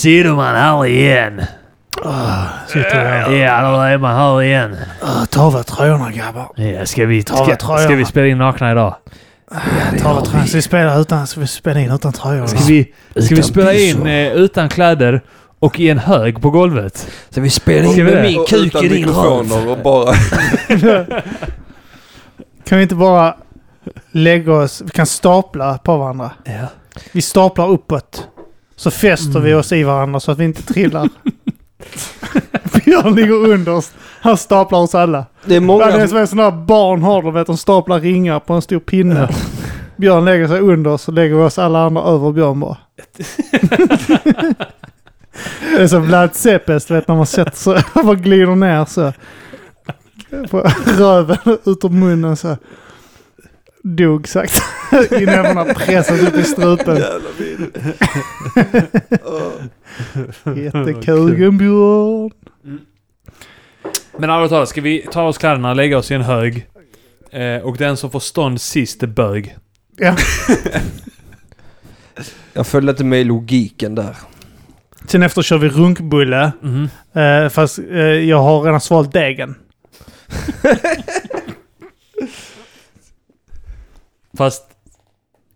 Nu sitter man här igen. Sitter här. Ja, då är man här igen. Uh, ta av tröjorna grabbar. Ja, ska, vi, Ta ska, tröjorna. ska vi spela in nakna idag? Ta av tröjorna. Ska vi spela, utan, ska vi spela in utan tröjor? Ska vi, ska vi spela in eh, utan kläder och i en hög på golvet? Så vi spelar Ska in med min kuk i din röv. och bara... Kan vi inte bara lägga oss... Vi kan stapla på varandra. Ja. Vi staplar uppåt. Så fäster vi oss i varandra så att vi inte trillar. Björn ligger under oss. Han staplar oss alla. Det är många det är som... en sån där barn har, de vet, de staplar ringar på en stor pinne. Björn lägger sig under oss och lägger oss alla andra över Björn bara. det är som Vlad du vet när man sätter sig, man glider ner så. På röven ut ur munnen så. Dog sakta. I nävarna pressat upp i strupen. Jävla vid. Jättekugen Björn. Men allvarligt talat, ska vi ta oss kläderna, lägga oss i en hög eh, och den som får stånd sist är bög. Ja. Jag följde inte med i logiken där. Sen efter kör vi runkbulle. Mhm. Eh, fast eh, jag har redan svalt degen. Fast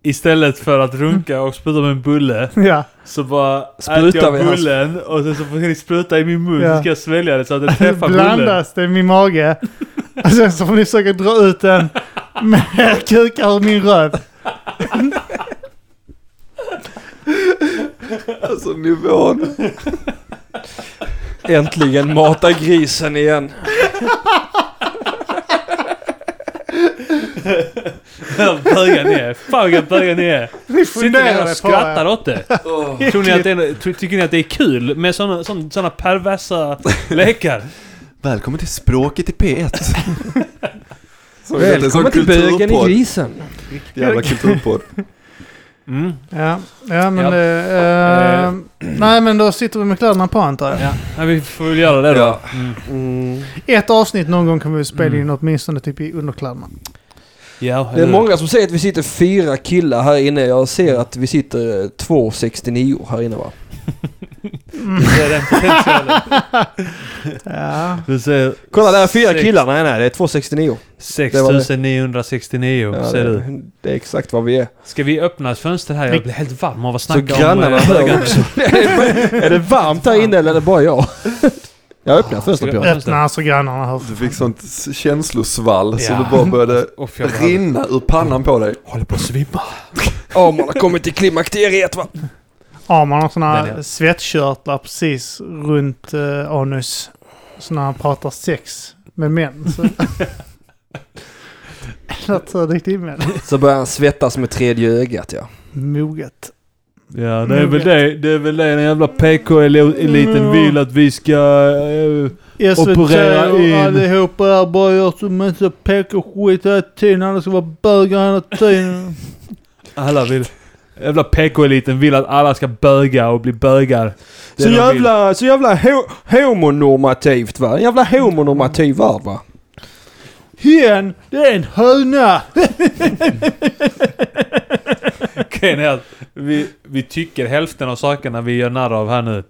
istället för att runka och spruta med en bulle Ja. så bara Sprutar äter jag hans- bullen och sen så får ni spruta i min mun Ja. så ska jag svälja det så att det träffar bullen. Blandas det i min mage. Och sen så får ni försöka dra ut den med kukar ur min röv. Alltså nivån. Äntligen mata grisen igen. Bögar ni är. Fan vilka bögar ni är. Ni Sitter ni och skrattar åt det? Tror ni att det är, tycker ni att det är kul med sådana såna, såna perversa lekar? Välkommen till Språket i P1. Så det är en sån Välkommen till bögen i grisen. Jävla kulturpodd. Mm. Ja, ja men... Ja. det, eh, nej men då sitter vi med kläderna på antar jag. Ja, vi får väl göra det då. Ja. Mm. Mm. Ett avsnitt någon gång kan vi spela in Mm. åtminstone typ i underkläderna. Ja, Det är många som säger att vi sitter fyra killar här inne. Jag ser att vi sitter eh, 2,69 här inne va? Det är den potentialen. Ja. Du ser Kolla där är fyra Sex. killar. Nej nej det är 2,69. Det var det. 6969 Ja, ser det, du. det är exakt vad vi är. Ska vi öppna ett fönster här? Jag blir helt varm av att Så snacka grannarna om eh, hör också. är det varmt här inne eller är det bara jag? Jag öppnar fönstret vi- Öppna så grannarna hör. Du fick sånt känslosvall så Ja. det bara började Och fjällraven. rinna ur pannan på dig. Håller på att svimma. Ja man har kommit till klimakteriet va? Ja, man har såna Den här är- svettkörtlar precis runt uh, anus. Så när han pratar sex med män så... Himmel. Så börjar han svettas med tredje ögat ja. Moget. Ja, det är väl det. Det är väl det den jävla PK-eliten vill att vi ska... eh, SVT Operera och in. allihopa där bara gör så massa PK-skit hela tiden. Alla ska vara bögar hela tiden. alla vill... Jävla PK-eliten vill att alla ska böga och bli bögar. Så vill. jävla, så jävla ho- homonormativt va? En jävla homonormativ värld va? Hen, det är en höna! Grejen är att vi, vi tycker hälften av sakerna vi gör narr av här nu.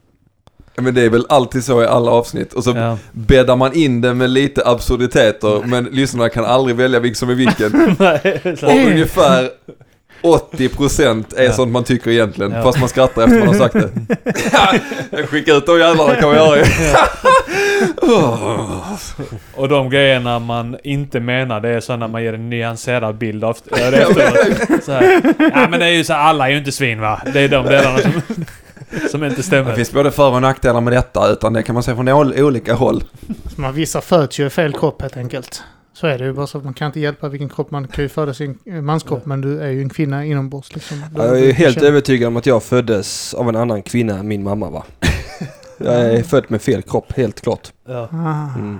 Ja, Men det är väl alltid så i alla avsnitt. Och så Ja. bäddar man in det med lite absurditeter men lyssnarna kan aldrig välja vilken som är vilken. Nej, Och ungefär 80% är sånt man tycker egentligen. Ja. Fast man skrattar efter man har sagt det. Skicka ut de jävlarna kan man göra ju. Och de grejerna man inte menar det är så när man ger en nyanserad bild av ja, det efteråt. Så här. Ja men det är ju så alla är ju inte svin va? Det är de delarna som... Som inte Det stämmer. finns både för och nackdelar med detta, utan det kan man se från ol- olika håll. Så man vissa föds ju i fel kropp helt enkelt. Så är det ju bara så att man kan inte hjälpa vilken kropp man kan ju födas i en eh, manskropp men du är ju en kvinna inombords liksom. Jag är helt känner- övertygad om att jag föddes av en annan kvinna än min mamma va? Jag är född med fel kropp, helt klart. Ja. Ah. Mm.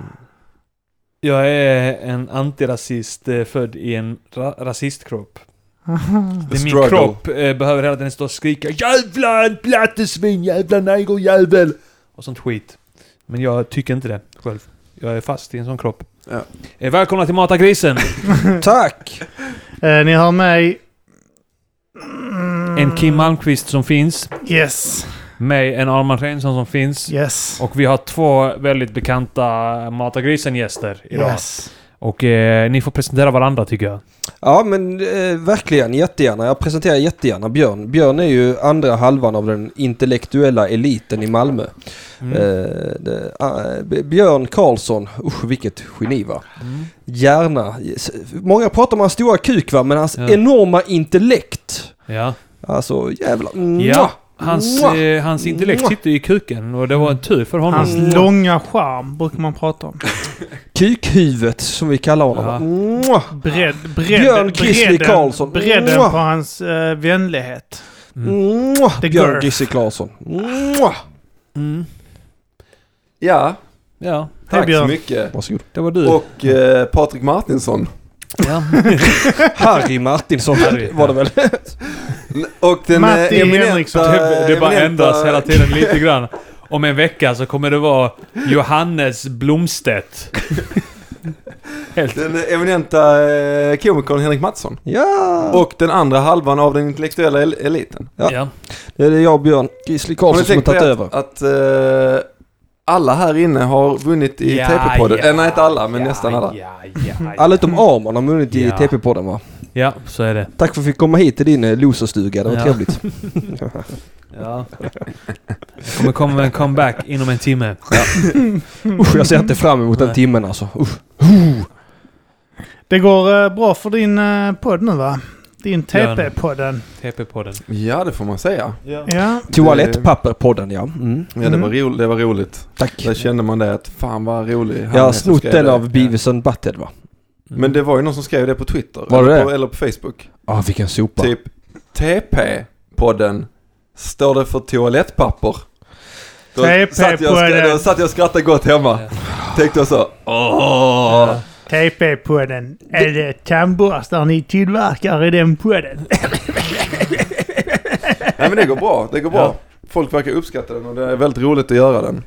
Jag är en antirasist eh, född i en ra- rasistkropp. Aha. Det är min struggle. kropp eh, behöver hela tiden stå och skrika Jävla plattesvin, jävla negerjävel! Och sånt skit. Men jag tycker inte det själv. Jag är fast i en sån kropp. Ja. Eh, välkomna till Mata Grisen! Tack! Eh, ni hör mig... Mm. En Kim Malmqvist som finns. Yes, Mig, en Armand Reinsson som finns. yes. Och vi har två väldigt bekanta Mata Grisen-gäster idag. Yes. Och eh, ni får presentera varandra tycker jag. Ja men eh, verkligen, jättegärna. Jag presenterar jättegärna Björn. Björn är ju andra halvan av den intellektuella eliten i Malmö. Mm. Eh, det, B- Björn Karlsson, usch vilket geni va. Mm. Hjärna. S- Många pratar om hans stora kuk va, men hans Ja. enorma intellekt. Ja. Alltså jävlar. Ja. Hans, eh, hans intellekt Mwah! sitter i kuken och det var en tur för honom. Hans långa charm brukar man prata om. Kukhuvudet som vi kallar honom. Ja. Bredd, bredd, Björn Grizzly bredden- Karlsson. Bredden på hans uh, vänlighet. Mm. The Björn girth. Mwah! Mm. Ja, Ja, Hej, tack så Björn. mycket. Varsågod. det var du. Och eh, Patrik Martinsson. Ja. Harry Martinsson Harry, var det väl? Och den Matti eh, eminenta... Henriksson. det, det bara eminenta- ändras hela tiden lite grann. Om en vecka så kommer det vara Johannes Blomstedt. Helt. Den eminenta eh, komikern Henrik Mattsson. Ja! Och den andra halvan av den intellektuella el- eliten. Ja. Ja. Det är jag och Björn ni Karlsson som har tagit det över. att, att eh, alla här inne har vunnit i TP-podden? Eh, nej, inte alla, men ja, nästan alla. Ja, ja, ja. Alla utom Arman har vunnit i Ja. TP-podden va? ja, så är det. Tack för att vi fick komma hit till din eh, loserstuga, det var Ja. trevligt. Ja. Det kommer komma en comeback inom en timme. Usch, jag ser inte fram emot den timmen alltså. Usch. Det går eh, bra för din podd nu va? Din TP-podden. TP-podden. Ja, det får man säga. Ja. Toalettpapperpodden ja. Mm. Ja, det var, ro- det var roligt. Tack. Där kände man det att fan vad rolig han Jag har snott den av Beavis and Butthead va? Men det var ju någon som skrev det på Twitter. Var eller, det? på, eller på Facebook. Ah, vilken sopa. Typ TP-podden. Står det för toalettpapper? Då TP satt, jag och skra- podden. då satt jag och skrattade gott hemma. Tänkte jag så. Åh! Ja. TP-podden. Är det tandborstar ni tillverkar i den podden? Nej men det går bra. Det går bra. Folk verkar uppskatta den och det är väldigt roligt att göra den.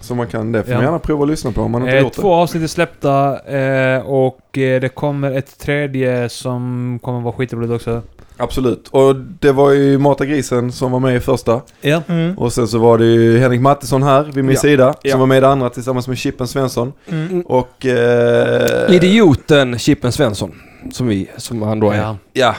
Så man kan, det får man Ja. gärna prova att lyssna på om man inte Eh, gjort två avsnitt är släppta eh, och eh, det kommer ett tredje som kommer vara skitroligt också. Absolut. Och det var ju Mata Grisen som var med i första. Ja. Mm. Och sen så var det ju Henrik Mattisson här vid min Ja. sida. Ja. Som var med i det andra tillsammans med Chippen Svensson. Mm. Och... Eh, Idioten Chippen Svensson. Som vi, som han då är. Ja. Ja.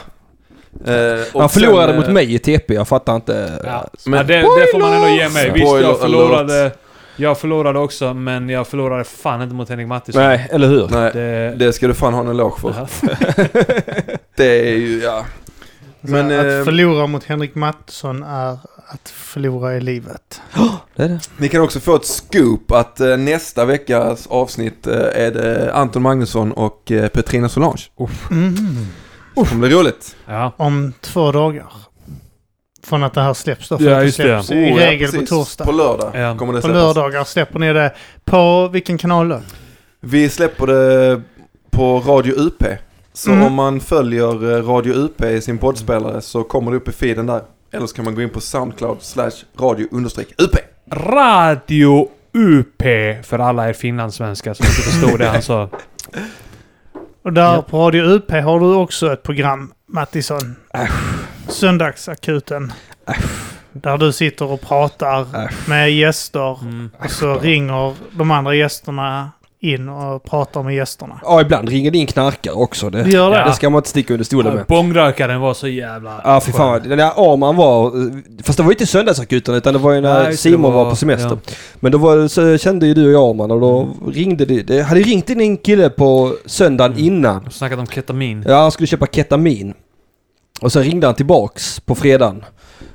Eh, Han förlorade sen, mot eh, mig i TP, jag fattar inte. Ja. Men- ja, det, det får man ändå ge mig. Visst, jag förlorade... Jag förlorade också, men jag förlorade fan inte mot Henrik Mattisson. Nej, eller hur? Nej, Det, det ska du fan ha en eloge för. Ja. Det är ju, ja. Men... Men, eh, att förlora mot Henrik Mattsson är att förlora i livet. Det är det. Ni kan också få ett scoop att eh, nästa veckas avsnitt eh, är det Anton Magnusson och eh, Petrina Solange. Mm. Det kommer bli roligt. Ja. Om två dagar. Från att det här släpps då. För Ja, att det just det. släpps i Oh, ja, regel på precis. torsdag. På lördag Ja. kommer det På släppas. lördagar släpper ni det. På vilken kanal då? Vi släpper det på Radio UP. Så Mm. om man följer eh, Radio UP i sin poddspelare så kommer det upp i feeden där. Eller så kan man gå in på Soundcloud slash radio understreck UP. Radio UP för alla er finlandssvenskar som inte förstod det han sa. Och där Ja. på Radio UP har du också ett program, Mattisson. Söndagsakuten. Där du sitter och pratar med gäster. Mm. Och så ringer de andra gästerna in och pratar med gästerna. Ja, ibland ringer det in knarkare också. Det, Det gör det? Ja. det ska man inte sticka under stolen med. Bångrökaren var så jävla... Ja, fy fan. Den där Arman var... Fast det var ju inte söndagsakuten utan det var ju när Nej, Simon var, var- på semester. ja. Men då var, så kände ju du och jag Arman och då ringde det... Det hade ringt in en kille på söndagen Mm. innan. De snackat om ketamin. Ja, han skulle köpa ketamin. Och sen ringde han tillbaks på fredagen.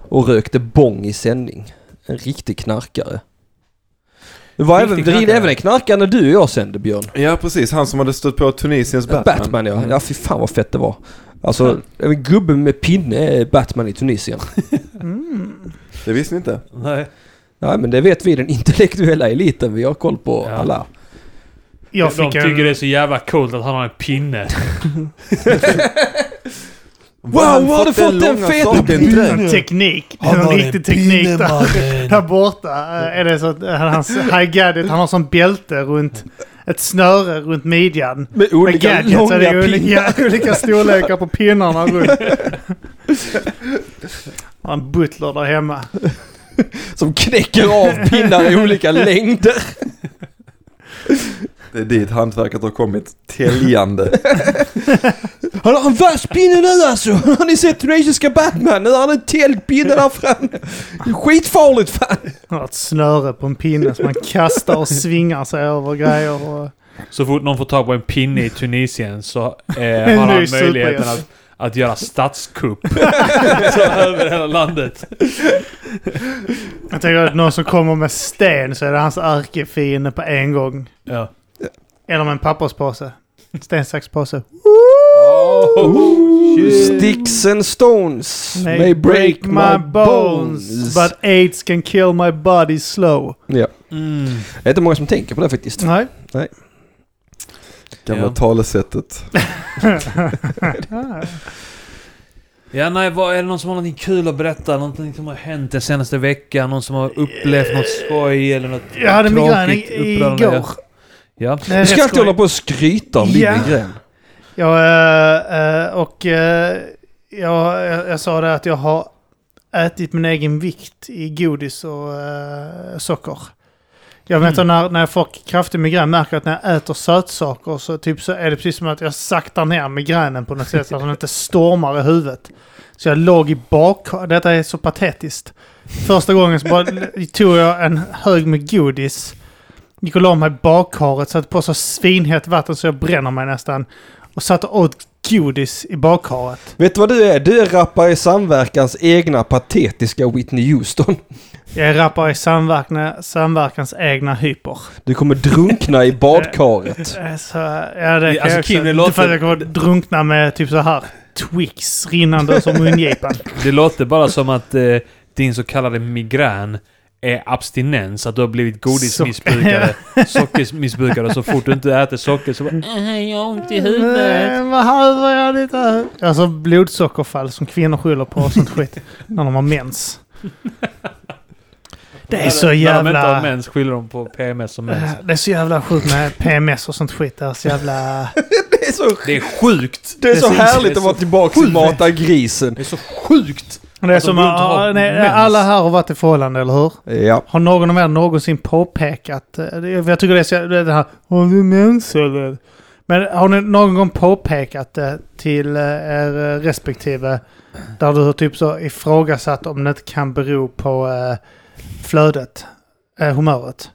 och rökte bong i sändning. En riktig knarkare. Det var även, ringde knarkare. även en knarkare när du och jag sände Björn. Ja precis, han som hade stött på Tunisiens Batman. Batman, ja. Mm. Ja fy fan vad fett det var. Alltså, en gubbe med pinne är Batman i Tunisien. Mm. Det visste ni inte? Nej. Nej men det vet vi den intellektuella eliten. Vi har koll på Ja. alla. Jag De tycker en... det är så jävla coolt att han har en pinne. Wow, har du fått den feta teknik. En riktig teknik där, där borta. Är det så att eh, hans high gadget, han har som bälte runt ett snöre runt midjan. Med Med olika gadgets, så långa det är pinnar. olika, olika storlekar på pinnarna runt. Har en butler där hemma. Som knäcker av pinnar i olika längder. Det är dit hantverket har kommit. Täljande. Han har en vass pinne nu alltså! Har ni sett tunisiska Batman? Nu har han en täljpinne där framme. Det är Skitfarligt fan! Han har ett snöre på en pinne som man kastar och svingar sig över grejer. Och... Så fort någon får tag på en pinne i Tunisien så eh, har han möjligheten att, att göra statskupp. så över hela landet. Jag tänker att någon som kommer med sten så är det hans ärkefiende på en gång. Ja. Eller med en papperspåse. Sten, sax, påse. Sticks and stones May, may break my bones, but AIDS can kill my body slow. Ja. Mm. Det är inte många som tänker på det faktiskt. Nej. Gamla Ja. talesättet. Ja, nej, vad, är det någon som har någonting kul att berätta? Någonting som har hänt den senaste veckan? Någon som har upplevt något skoj eller något Jag hade migrän igår. Ja. Är Du ska alltid hålla på och skryta om din Ja. migrän. Jag, eh, eh, och eh, jag, jag, jag sa det att jag har ätit min egen vikt i godis och socker. Jag vet Mm. när, när jag får kraftig migrän märker jag att när jag äter sötsaker så, typ, så är det precis som att jag saktar ner migränen på något sätt så att den inte stormar i huvudet. Så jag låg i bak... Detta är så patetiskt. Första gången så bara tog jag en hög med godis. Gick och la mig i bakharet, satte på så svinhett vatten så jag bränner mig nästan. Och satte åt godis i bakharet. Vet du vad du är? Du är rappare i samverkans egna patetiska Whitney Houston. Jag är rappare i samverkan, samverkans egna hyper. Du kommer drunkna i badkaret. Eh, Så, ja, det kan Alltså, jag Kim, också. det låter- För att jag kommer drunkna med typ så här Twix rinnande som mungipan. Det låter bara som att eh, din så kallade migrän är abstinens. Att du har blivit godismissbrukare, sockermissbrukare. Så fort du inte äter socker så bara... "Äh, Jag har ont i huvudet. Behöver jag lite? Alltså blodsockerfall som kvinnor skyller på och sånt skit. När de har mens. Det är så När de inte har jävla... mens skyller de på PMS och mens. Det är så jävla sjukt med PMS och sånt skit. Det är så jävla... Det är så, Det är sjukt! det är så Precis, det härligt är att vara så tillbaka i sjukt. Mata grisen. Det är så sjukt! Det är Alltså, som har nej, alla här har varit i förhållande, eller hur? Ja. Har någon av er någonsin påpekat, eh, det- jag tycker det är så, det här, har du mens eller? Men har ni någon gång påpekat det till eh, er eh, respektive där du har typ så ifrågasatt om det inte kan bero på eh, flödet, eh, humöret?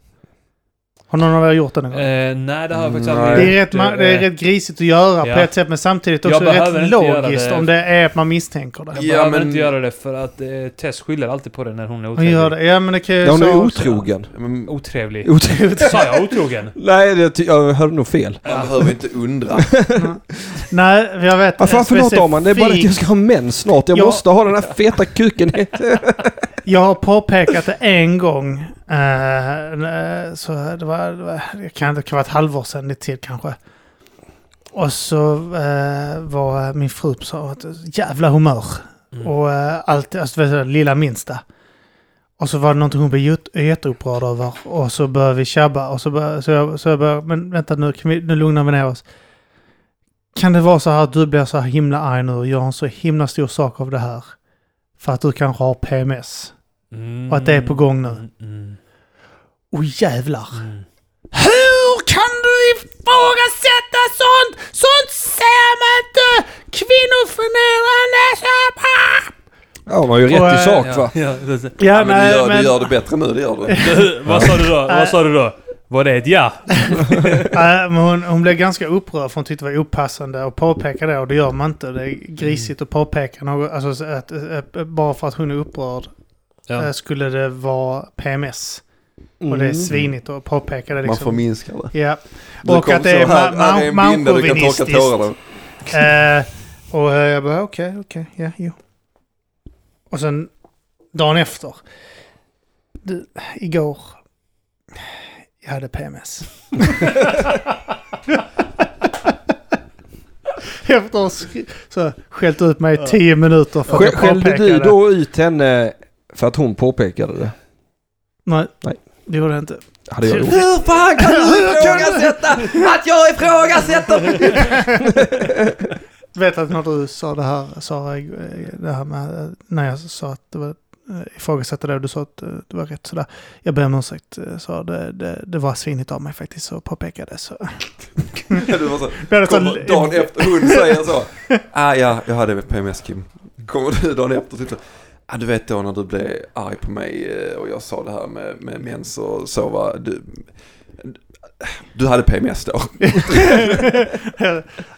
Har någon av er gjort det någon gång? Eh, nej, det har jag faktiskt aldrig Det är, gjort. rätt, ma- det är Eh, rätt grisigt att göra Ja. på ett sätt men samtidigt Jag också rätt logiskt det. om det är att man misstänker det. Jag Ja, behöver men- inte göra det för att eh, Tess skyller alltid på det när hon är Hon otrevlig. gör det. Ja men det kan ju Ja, hon är otrogen. Men Otrevlig. Otrogen. Sa jag otrogen? Nej, det, jag hörde nog fel. man behöver inte undra. Nej, jag vet. Ja, fan, förlåt Arman, det är bara att jag ska ha mens snart. Jag Ja. måste ha den här feta kuken. Jag har påpekat det en gång. Eh, så det var, det var, det kan, det kan vara ett halvår sedan, lite tid kanske. Och så eh, var min fru på ett jävla humör. Mm. Och eh, allt, alltså det lilla minsta. Och så var det någonting hon blev jätte- jätteupprörd över. Och så började vi tjabba. Och så, bör, så, jag, så jag började, men vänta nu, kan vi, nu lugnar vi ner oss. Kan det vara så här att du blir så här himla arg nu och gör en så himla stor sak av det här? För att du kanske har PMS? Mm. Och att det är på gång nu. Mm, mm, Åh jävlar! mm. Hur kan du ifrågasätta sånt? Sånt ser man inte! Kvinnoförnedrande! Ja, hon har ju Och, rätt i eh, sak Ja, va? ja, det- Ja, Ja, men du, gör, du gör det bättre nu, det gör du. Vad sa du då? Vad sa du då? Var det ett ja? Nej, men hon, hon blev ganska upprörd för hon tyckte det var opassande att påpeka det och det gör man inte. Det är grisigt att påpeka något. Alltså, att, att, bara för att hon är upprörd Ja. eh, skulle det vara PMS. Och det är Mm. svinigt att påpeka det Man liksom. förminskar det. Ja. Du Och att det är så här, ma- här är en ma- binda du kan torka manchauvinistiskt. tårarna. Eh, och jag bara okej, okej, ja, jo. Och sen dagen efter. Du, igår. Jag hade PMS. Efter att ha skällt ut mig i tio minuter för Skällde du då ut henne för att hon påpekade det? Nej, Nej. det gjorde jag inte. Hade jag gjort. Hur fan kan du ifrågasätta att jag ifrågasätter? vet att när du sa det här, Sara, eh, det här med eh, när jag sa att det var eh, ifrågasatte det och du sa att det var rätt sådär. Jag ber om ursäkt, sa det, det, det var svinigt av mig faktiskt att påpeka det. Så. Du var så- kommer dagen efter hon säger så. Ah, ja, jag hade PMS Kim. Kommer du dagen efter och Ah, du vet då när du blev arg på mig eh, och jag sa det här med, med mens och så var du. Du hade PMS då.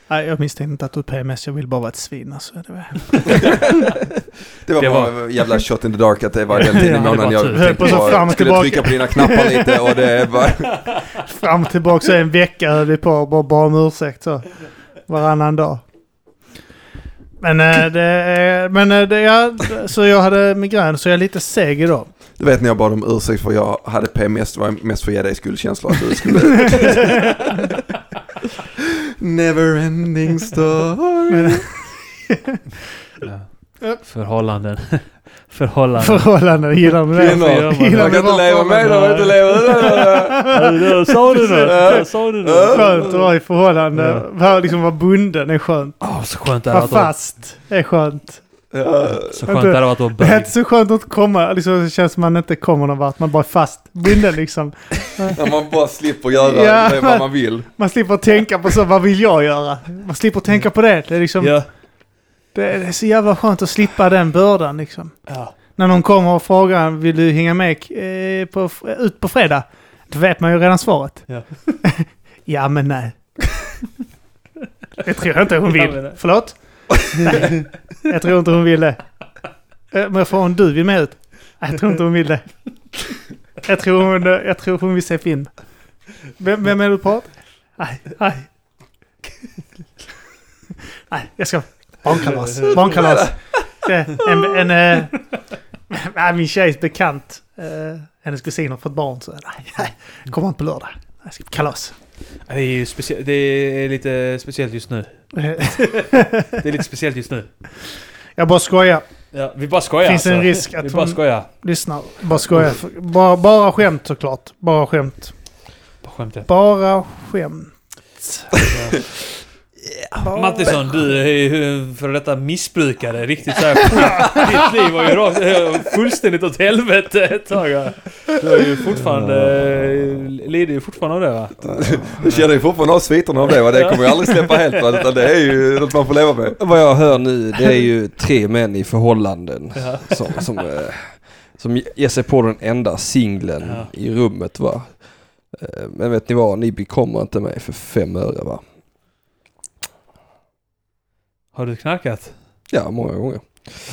Nej, jag misstänkte inte att du PMS, jag vill bara vara ett svin. Alltså. Det var... Det var Det var- jävla shot in the dark att det var den tiden Ja, i månaden var jag tänkte på så bara, fram och skulle tillbaka. trycka på dina knappar lite och det var... Fram och tillbaka så en vecka höll vi på och bara bad om ursäkt så. Varannan dag. Men, eh, det, men eh, det, ja, så jag hade migrän så jag är lite seg idag. Du vet när jag bad om ursäkt för jag hade PMS, det var mest för att ge dig skuldkänsla att du skulle... Never ending story. Men, Ja. Förhållanden. Förhållanden. förhållanden, gillar du det? Kvinnor, Gillar man kan inte leva med dem, inte leva med dem. Sa du något? Sa du något? Skönt att vara i förhållande. Vara liksom vara bunden är skönt. Åh, så skönt det Vara hade varit. fast är skönt. Ja. Så skönt det hade varit att Det är vara inte så skönt att komma, liksom, det känns som man inte kommer någon vart. Man bara är fast, bunden liksom. När man bara slipper göra Ja. det vad man vill. Man slipper tänka på så, vad vill jag göra? Man slipper tänka på det. Det är, liksom, Ja. Det är så jävla skönt att slippa den bördan liksom. ja. När någon kommer och frågar, vill du hänga med eh, på, ut på fredag? Då vet man ju redan svaret. Ja. ja, men nej. Det tror jag inte hon Ja, vill. nej. Förlåt? nej, jag tror inte hon vill det. Eh, Men får hon du vill med ut? Jag tror inte hon vill det. Jag tror hon, jag tror hon vill se film. Vem, vem är du pratar? Nej, nej. Nej, jag ska... Barnkalas. Barnkalas. En, en, en, äh, min tjejs bekant, eh, hennes kusin har fått barn så nej, nej, kommer inte på lördag. Jag ska på kalas. Det är ju specie- det är lite speciellt just nu. Det är lite speciellt just nu. Jag bara skojar. Ja, vi bara skojar Finns en alltså. risk att Vi bara skojar. Lyssna. Bara skojar. Bara, bara skämt såklart. Bara skämt. Bara skämtet. Bara skämt. Bara- Mattisson, du är ju före detta missbrukare. Riktigt såhär Ditt liv var ju rakt, eh, fullständigt åt helvete ett tag. Du är ju fortfarande... Lider ju fortfarande av det va? Jag känner ju fortfarande av sviterna av det va. Det kommer jag aldrig släppa helt va. Utan det är ju något man får leva med. Vad jag hör nu, det är ju tre män i förhållanden Ja. som, som, eh, som ger sig på den enda singeln Ja. i rummet va. Eh, Men vet ni vad, ni bekommer inte mig för fem öre va. Har du knarkat? Ja, många gånger.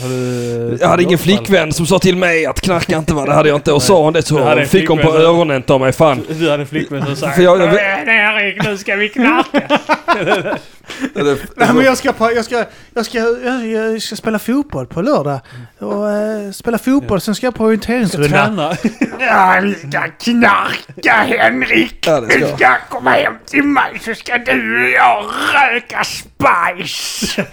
Du... Jag hade ingen flickvän som sa till mig att knarka inte va, det hade jag inte. Och sa hon det så fick hon på öronen ta mig fan. Du hade en flickvän som sa För jag- jag- "Kom igen, Erik, nu ska vi knarka. Nej, men jag ska, på, jag, ska, jag, ska, jag, jag ska spela fotboll på lördag. Och eh, spela fotboll, sen ska jag på orienteringsrunda. Träna. Ja, vi ska knarka Henrik! Ja, Du jag. ska komma hem till mig så ska du och jag röka spice!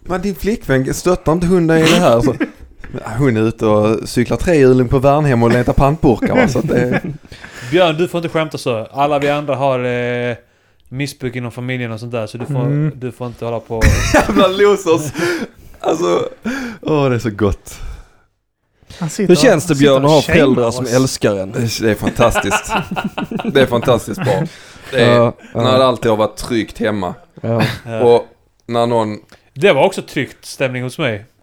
Men din flickvän stöttar inte hon dig i det här? Så. Hon är ute och cyklar trehjuling på Värnhem och letar pantburkar va. Så att det, Björn, du får inte skämta så. Alla vi andra har eh, missbruk inom familjen och sånt där. Så du får, Mm. du får inte hålla på... jävla losers. Alltså, åh det är så gott. Hur känns det Björn att ha föräldrar som älskar en? Det är fantastiskt. Det är fantastiskt bra. Det är, Ja, När det ja, alltid har varit tryggt hemma. ja. Ja. Och när någon... Det var också tryckt stämning hos mig.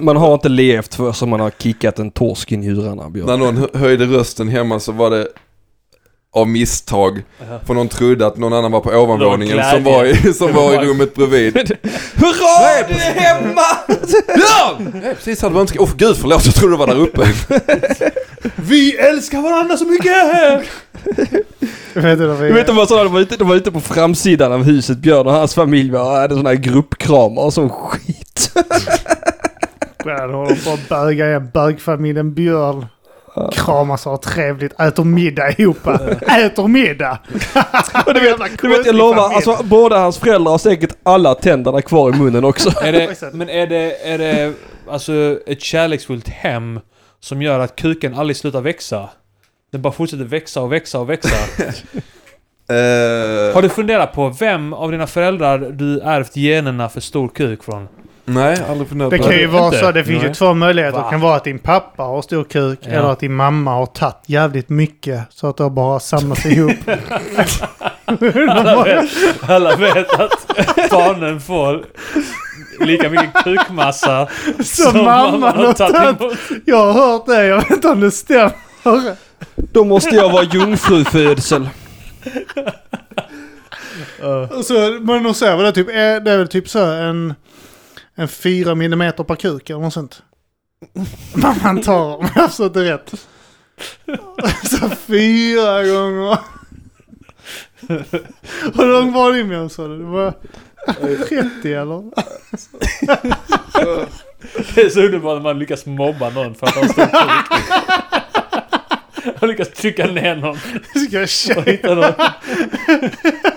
Man har inte levt för som man har kickat en torsk i njurarna Björn. När någon hö- höjde rösten hemma så var det av misstag. För någon trodde att någon annan var på ovanvåningen var som var, i, som var i rummet bredvid. Hurra! Du är hemma! Björn! Nej, precis hade önskat. Åh gud förlåt, jag trodde du var där uppe. Vi älskar varandra så mycket! Vet du, vad Du vet de var, sådana, de, var ute, de var ute på framsidan av huset, Björn och hans familj var, hade sådana här gruppkramar och sån skit. Ja, de håller på att böga igen. Bögfamiljen Björn. Kramas och har trevligt. Äter middag ihop. Äter middag! Och du vet, du vet jag lovar, alltså båda hans föräldrar har säkert alla tänderna kvar i munnen också. Är det, men är det, är det alltså ett kärleksfullt hem som gör att kuken aldrig slutar växa? Den bara fortsätter växa och växa och växa. Eh, Har du funderat på vem av dina föräldrar du ärvt generna för stor kuk från? Nej, aldrig funderat Det på kan ju Inte? vara så. Det finns ju Nej. två möjligheter. Va? Det kan vara att din pappa har stor kuk. Ja. Eller att din mamma har tagit jävligt mycket. Så att det bara samlats ihop. Alla vet, alla vet att barnen får lika mycket kukmassa Som mamman har tagit. emot. Jag har hört det. Jag vet inte om det stämmer. Då måste jag vara jungfrufödsel. Så, men de säger väl det, typ, är, det är väl typ så en, en fyra millimeter per kuk eller något sånt. Man tar, om jag har förstått det rätt. Så fyra gånger. Hur lång var din mjölk sa du? Det var 30 eller? Det är så underbart när man lyckas mobba någon för att ha en stor kuk. Man lyckas trycka ner någon. Ska jag hitta någon.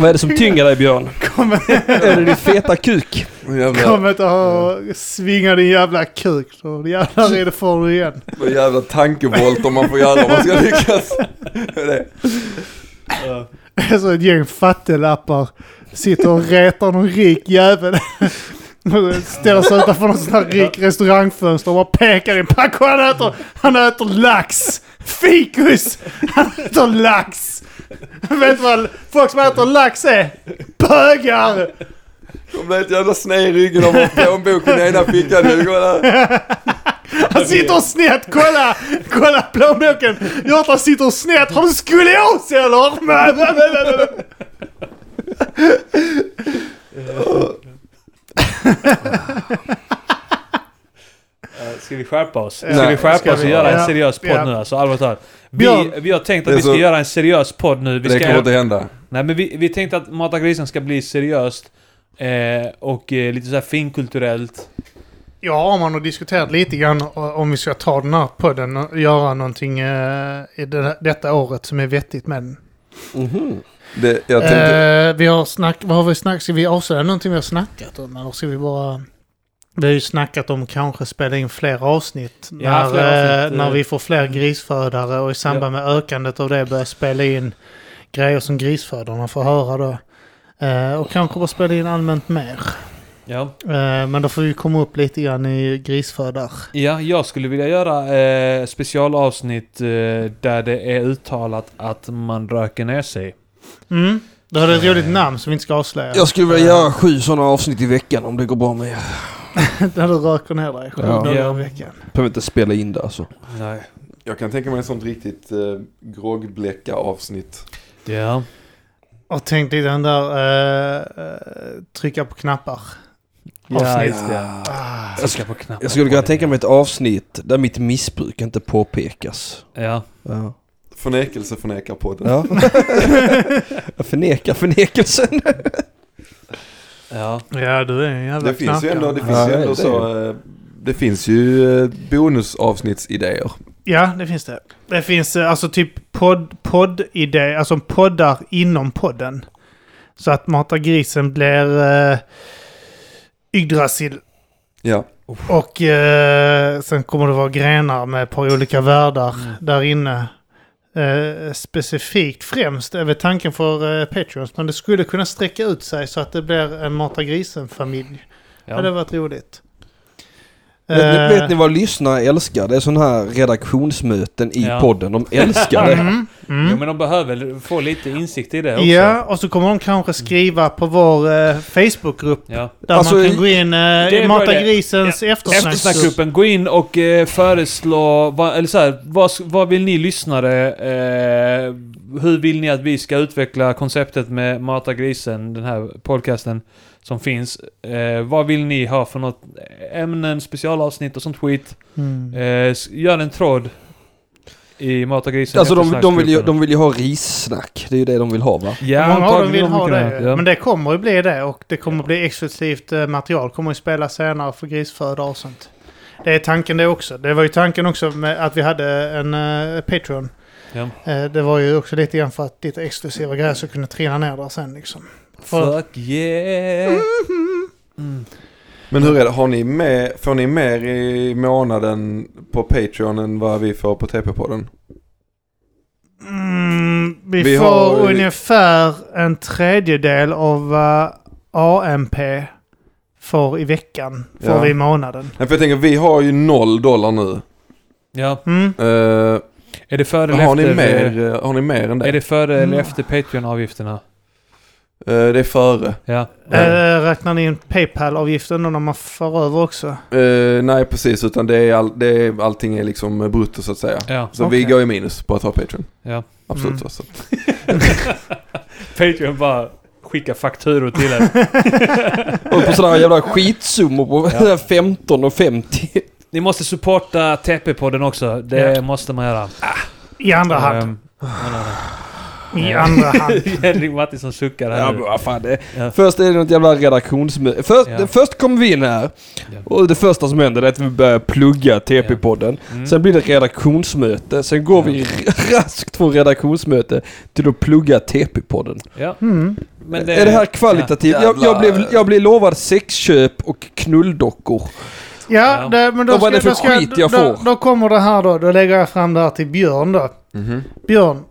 Vad är det som tynger dig Björn? Kommer Är det din feta kuk? Jävla, kom inte ha svinga din jävla kuk. Så jävlar är det får du igen. vad jävla tankevolter man får göra om man ska lyckas. Det är det. Det är så ett gäng fattelappar sitter och retar någon rik jävel. Ställer sig utanför någon sån här rik restaurangfönster och bara pekar in. Paco han äter, han äter lax! Fikus! Han äter lax! Vet du vad folk som äter lax är? Bögar! De blev ett jävla sned i ryggen och har plånboken i ena fickan. Nu det. Han sitter snett, kolla! Kolla plånboken! Hjärtan sitter snett. Har du skolios eller? Eh, Ska vi skärpa oss? Ska Nej, vi skärpa ska oss och vi? göra en Ja. seriös podd Ja. nu alltså? Allvarligt talat. Vi, vi har tänkt Det att vi ska så- göra en seriös podd nu. Vi, Det ska, kommer inte hända. nej, men vi, vi tänkte att Mata grisen ska bli seriöst. Eh, och eh, lite så här finkulturellt. Ja, man har diskuterat lite grann om vi ska ta den här podden och göra någonting eh, i det, detta året som är vettigt med den. Mhm. Det, jag tänkte, Eh, vi har snack, vad har vi snackat? Ska vi avslöja någonting vi har snackat om? Eller ska vi bara... Vi har ju snackat om kanske spela in fler avsnitt. Ja, när, fler avsnitt, eh, när eh. vi får fler grisfödare och i samband med ökandet av det börja spela in grejer som grisfödarna får höra då. Eh, och kanske bara spela in allmänt mer. Ja. Men då får vi komma upp lite grann i grisfödar. ja, jag skulle vilja göra eh, specialavsnitt eh, där det är uttalat att man röker ner sig. Mm. Du hade ett roligt namn som vi inte ska avslöja. Jag skulle vilja göra sju sådana avsnitt i veckan om det går bra med er. Där du röker ner dig sju Ja. dagar i veckan. Behöver inte spela in det alltså. Nej. jag kan tänka mig en sånt riktigt uh, groggbläcka avsnitt. Ja. Och tänk dig den där eh, eh, trycka på knappar. Ja, just det. Ah. Trycka på knappen. Jag skulle kunna tänka mig ett avsnitt där mitt missbruk inte påpekas. Ja. Ja. Förnekelse förnekar podden. ja. jag förnekar förnekelsen. Ja. Ja, du är en jävla Det finns ju ändå, det finns Ja, ju det är ändå det. så, eh, det finns ju eh, bonusavsnittsidéer. Ja, det finns det. Det finns eh, alltså typ podd, podd-idé, alltså poddar inom podden. Så att Mata grisen blir uh, Yggdrasil. Ja. Och eh, sen kommer det vara grenar med ett par olika världar Mm. där inne. Eh, specifikt främst är väl tanken för eh, Patreons. Men det skulle kunna sträcka ut sig så att det blir en Mata grisen-familj. Ja. Det hade varit roligt. Vet, Eh, ni, vet ni vad lyssnare älskar? Det är sådana här redaktionsmöten i Ja. podden. De älskar det. Mm, mm. Jo, men de behöver få lite insikt i det också. Ja, och så kommer de kanske skriva på vår eh, Facebookgrupp Ja. där Alltså, man kan gå in eh, är Mata idé. Grisens eftersnacksgrupp. Eftersnackgruppen, gå in och eh, föreslå, vad, eller så här, vad, vad vill ni lyssnare, eh, hur vill ni att vi ska utveckla konceptet med Mata Grisen, den här podcasten som finns. Eh, vad vill ni ha för något ämnen, specialavsnitt och sånt skit. Mm. Eh, gör en tråd i Mata Grisen Alltså de, de, vill ju, de vill ju ha rissnack. Det är ju det de vill ha va? Ja, Många av dem vill de ha det. ja. Men det kommer ju bli det och det kommer bli exklusivt eh, material. Kommer ju spela senare för grisföda och sånt. Det är tanken det också. Det var ju tanken också med att vi hade en uh, Patreon. Ja. Eh, det var ju också lite grann för att lite exklusiva grejer ska kunna trilla ner där sen liksom. För, Fuck yeah! Mm. Men hur är det, har ni med, får ni mer i månaden på Patreon än vad vi får på TP-podden? mm, vi, Vi får har- ungefär en tredjedel av vad AMP får i veckan. Får Ja. vi i månaden. Nej, för jag tänker, vi har ju noll dollar nu. Ja, Mm. Eh, är det före eller har, ni efter? mer, eh, har ni mer än det? Är det före eller Mm. efter Patreon-avgifterna? Eh, det är före. Ja. Eh, räknar ni in Paypal-avgiften när man för över också? Eh, nej precis, utan det är, all, det är, allting är liksom brutto så att säga. Ja. Så Okej. vi går i minus på att ha Patreon. ja. Absolut. Mm. Så. Patreon bara skickar fakturor till en. Och på sådana jävla skitsummor på Ja. 15 och 50. Ni måste supporta TP-podden också. Det Ja. måste man göra. I andra hand. Ehm, I ja. andra hand. Henrik Mattisson suckar Ja, här men nu. vad fan det Ja. Först är det något jävla redaktionsmöte. Först, Ja. först kommer vi in här Ja. och det första som händer är att vi börjar plugga TP-podden. Mm. Sen blir det redaktionsmöte. Sen går vi raskt från redaktionsmöte till att plugga TP-podden. Ja. Mm. Men är det här kvalitativt? Ja. Jag, jag, blev, jag blev lovad sexköp och knulldockor. Ja, det, men då, Och vad är det ska, för då, ska, skit jag då, får? då kommer det här då. Då lägger jag fram det här till Björn då. Mhm. Björn.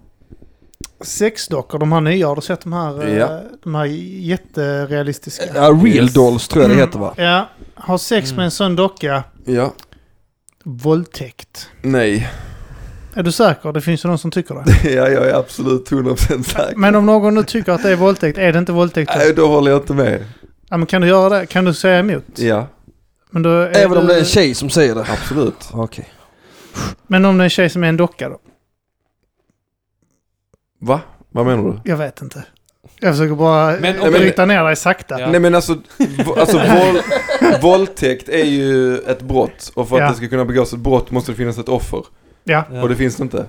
Sexdockor, de här nya, har du sett de här? eh, Ja. De här jätterealistiska? Ja, real dolls tror jag det Mm. heter va? Ja, har sex Mm. med en sån docka. Ja. Våldtäkt. Nej. Är du säker? Det finns ju någon som tycker det. ja, jag är absolut 100% säker. Men om någon nu tycker att det är våldtäkt, är det inte våldtäkt då? Nej, då håller jag inte med. Ja, men kan du göra det? Kan du säga emot? Ja, Men, då är Även om det är en tjej som säger det. absolut. Okej. men om det är en tjej som är en docka då? Va? Vad menar du? Jag vet inte. Jag försöker bara Men om- bryta ner dig sakta. Ja. Nej men alltså, v- alltså våld, våldtäkt är ju ett brott. Och för att Ja. det ska kunna begås ett brott måste det finnas ett offer. Ja, Ja. Och det finns det inte.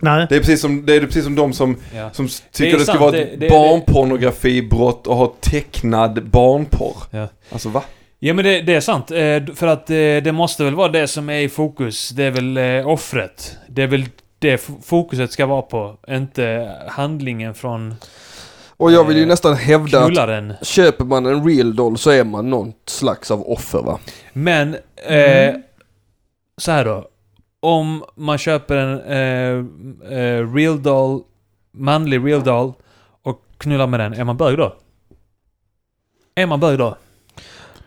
nej. Det är precis som, det är precis som de som, Ja. som tycker det, ska sant, vara det- ett det- barnpornografibrott och ha tecknad barnporr. Ja. Alltså va? Ja men det, det är sant. Eh, För att eh, det måste väl vara det som är i fokus. Det är väl eh, offret. Det är väl det fokuset ska vara på. Inte handlingen från Och jag vill ju Eh, nästan hävda att knullaren. köper man en real doll så är man någon slags av offer va? Men, eh, Mm. så här då. Om man köper en eh, eh, real doll, manlig real doll och knullar med den, är man bög då? Är man bög då?